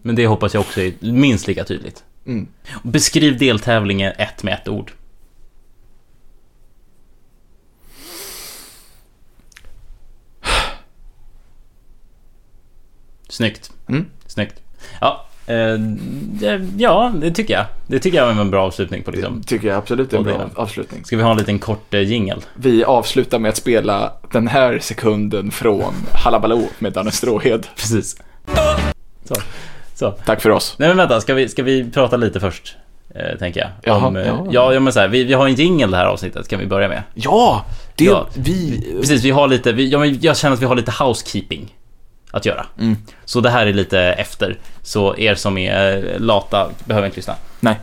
Men det hoppas jag också är minst lika tydligt. Mm. Beskriv deltävlingen ett med ett ord. Snyggt. Mm. Snyggt. Ja, ja, det tycker jag. Det tycker jag är en bra avslutning på liksom. Tycker jag absolut är en det- bra avslutning. Ska vi ha en liten kort eh, jingle? Vi avslutar med att spela den här sekunden från Hallabaloo med Danne Stråhed. Precis. Så. Så. Tack för oss. Nej men vänta, ska vi, ska vi prata lite först? Eh, tänker jag. Om, eh, ja. ja, ja men så här, vi, vi har en jingle det här avsnittet, kan vi börja med? Ja, det Ja. vi... Precis, vi har lite, vi, ja, men jag känner att vi har lite housekeeping att göra. Mm. Så det här är lite efter, så er som är lata behöver inte lyssna. Nej,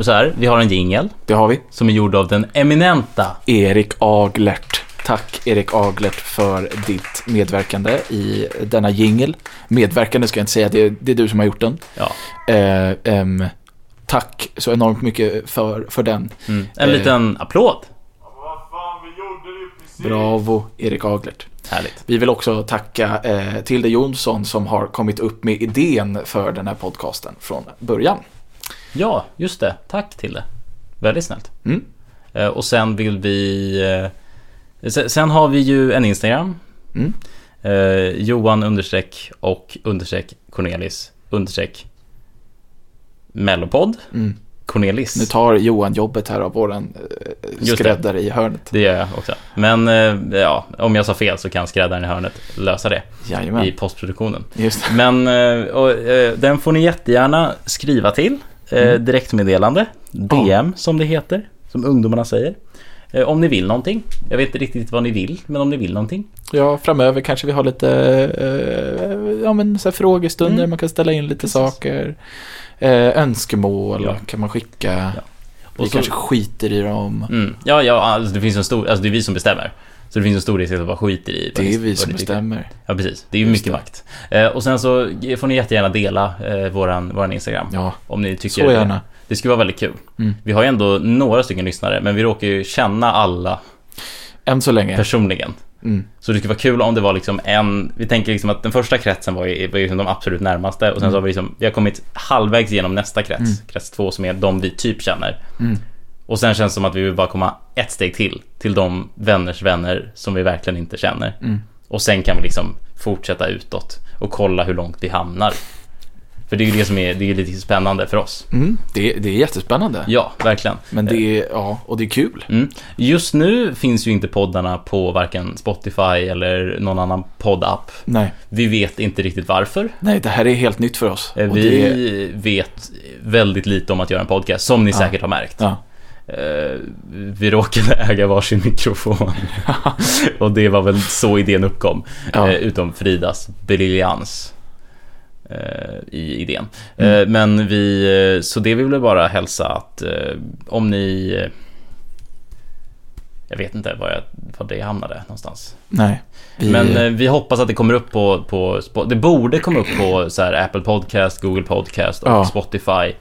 Så här, vi har en jingle det har vi. som är gjord av den eminenta Erik Aglert. Tack Erik Aglert för ditt medverkande i denna jingle. Medverkande ska jag inte säga, det är, det är du som har gjort den. Ja, Eh, ehm, tack så enormt mycket för, för den. mm. en Eh. liten applåd. Bravo Erik Aglert. Härligt. Vi vill också tacka eh, Tilde Jonsson som har kommit upp med idén för den här podcasten från början. Ja, just det. Tack till det. Väldigt snällt. Mm. Eh, Och sen vill vi... eh, se- Sen har vi ju en Instagram. Mm. Eh, Johan understreck och understreck Cornelis understreck Mellopod. Mm. Cornelis. Nu tar Johan jobbet här av våran eh, skräddare i hörnet. Det gör jag också. Men eh, ja, om jag sa fel så kan skräddaren i hörnet lösa det Jajamän, i postproduktionen. just. Men eh, och, eh, den får ni jättegärna skriva till. Mm. Direktmeddelande. DM som det heter. Som ungdomarna säger. Om ni vill någonting. Jag vet inte riktigt vad ni vill, men om ni vill någonting. Ja, framöver kanske vi har lite eh, ja, men så frågestunder, Mm. man kan ställa in lite Precis. saker. Eh, önskemål Ja. kan man skicka. Ja. Vi Och så- kanske skiter i dem. Mm. Ja, ja, alltså det finns en stor, alltså det är vi som bestämmer. Så det finns en stor risk att jag bara skiter i Det är vi som bestämmer. Ja, precis. Det är ju mycket det. makt. Eh, och sen så får ni jättegärna dela eh, våran, våran Instagram. Ja, Om ni tycker så gärna. Det skulle vara väldigt kul. Mm. Vi har ju ändå några stycken lyssnare, men vi råkar ju känna alla Än så länge. personligen. Mm. Så det skulle vara kul om det var liksom en, vi tänker liksom att den första kretsen var ju, var ju liksom de absolut närmaste och sen så har vi liksom, vi har kommit halvvägs genom nästa krets, Mm. krets två som är de vi typ känner. Mm. Och sen känns det som att vi vill bara komma ett steg till, till de vänners vänner som vi verkligen inte känner. Mm. Och sen kan vi liksom fortsätta utåt och kolla hur långt vi hamnar. För det är ju det som är, det är lite spännande för oss. Mm. Det, det är jättespännande. Ja, verkligen. Men det är, ja, och det är kul. Mm. Just nu finns ju inte poddarna på varken Spotify eller någon annan poddapp. Nej. Vi vet inte riktigt varför. Nej, det här är helt nytt för oss. Eh, Vi det, vet väldigt lite om att göra en podcast, som ni Ja. säkert har märkt. ja. Eh, Vi råkade äga varsin mikrofon. och det var väl så idén uppkom. Ja. Eh, Utom Fridas briljans eh, i idén. Mm. Eh, Men vi, eh, så det vill vi bara hälsa att eh, om ni eh, jag vet inte var, jag, var det hamnade någonstans. Nej. Vi, Men eh, vi hoppas att det kommer upp på, på det borde komma upp på så här Apple Podcast, Google Podcast och Ja. Spotify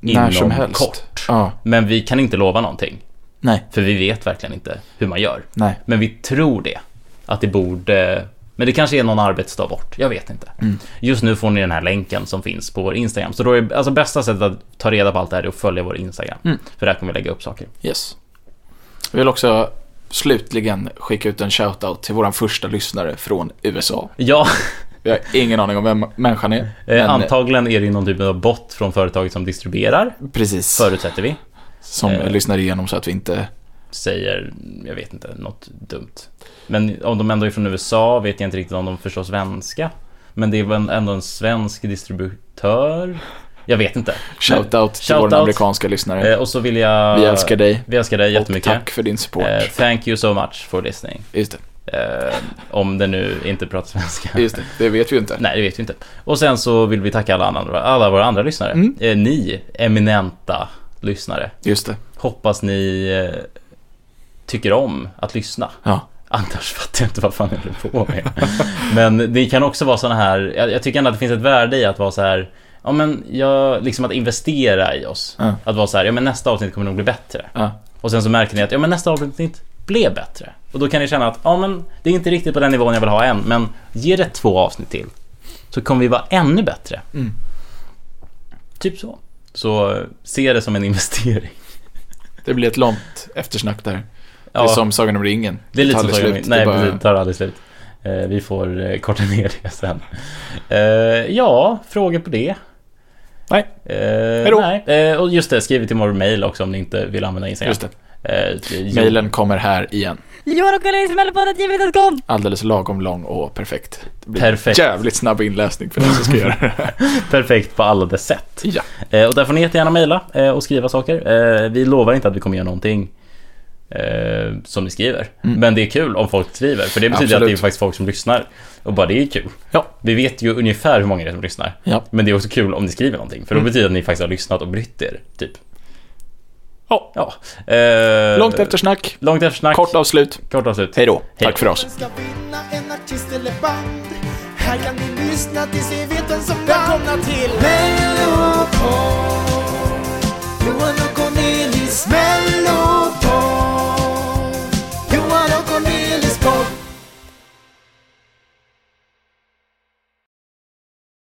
när som helst. kort. Ja. Men vi kan inte lova någonting, Nej. för vi vet verkligen inte hur man gör. Nej. Men vi tror det, att det borde men det kanske är någon arbetsdag bort, jag vet inte. Mm. Just nu får ni den här länken som finns på vår Instagram. Så då är alltså bästa sättet att ta reda på allt det här är att följa vår Instagram. Mm. För där kommer vi lägga upp saker. Yes. Jag vill också slutligen skicka ut en shoutout till våran första lyssnare från USA. Ja, Vi har ingen aning om vem människan är. Eh, men, antagligen är det ju någon typ av bot från företaget som distribuerar, Precis. förutsätter vi. Som eh, lyssnar igenom så att vi inte... Säger, jag vet inte, något dumt. Men om de ändå är från USA vet jag inte riktigt om de förstår svenska. Men det är väl ändå en svensk distributör? Jag vet inte. Shout-out till Shout våra amerikanska lyssnare. Eh, och så vill jag... vi älskar dig. Vi älskar dig jättemycket. Och tack för din support. Eh, thank you so much for listening. Just det. Eh, om det nu inte pratar svenska. Just det. Det vet vi ju inte. Nej, det vet vi inte. Och sen så vill vi tacka alla, andra, alla våra andra lyssnare. Mm. Eh, ni eminenta lyssnare. Just det. Hoppas ni eh, tycker om att lyssna. Ja. Annars fattar jag inte vad fan jag håller på med. Men det kan också vara såna här, jag, jag tycker ändå att det finns ett värde i att vara så här, ja men jag, liksom att investera i oss. Ja. Att vara så här, ja men nästa avsnitt kommer nog bli bättre. Ja. Och sen så märker ni att, ja men nästa avsnitt blev bättre. Och då kan ni känna att, ja men det är inte riktigt på den nivån jag vill ha än, men ge det två avsnitt till. Så kommer vi vara ännu bättre. Mm. Typ så. Så eh, se det som en investering. Det blir ett långt eftersnack där. Det är som Sagan om ringen. Det är lite som Sagan om slut. Nej, Det är bara- precis. Det tar aldrig slut. Eh, vi får eh, korta ner det sen. Eh, ja, frågor på det? Nej. Eh, då. nej. Eh, och just det, skriv till vår mail också om ni inte vill använda Instagram. Just det. Eh, Mailen kommer här igen. Alldeles lagom lång och perfekt. Det blir Perfekt. jävligt snabb inläsning för den som ska göra det här. Perfekt på alla dess sätt. Ja. Eh, och där får ni jättegärna mejla eh, och skriva saker. Eh, vi lovar inte att vi kommer göra någonting eh, som ni skriver. Mm. Men det är kul om folk skriver, för det betyder att det är Absolut. faktiskt folk som lyssnar. Och bara det är kul. Ja. Vi vet ju ungefär hur många det är som lyssnar. Ja. Men det är också kul om ni skriver någonting, för då Mm. betyder det att ni faktiskt har lyssnat och brytt er, typ. Ja. Ja. Eh, Långt eftersnack. Långt eftersnack. Kort avslut. Kort avslut. Hej då. Tack för oss. Här kan ni lyssna tills ni vet vem som vann. Välkomna till Mellopod. Johan och Cornelis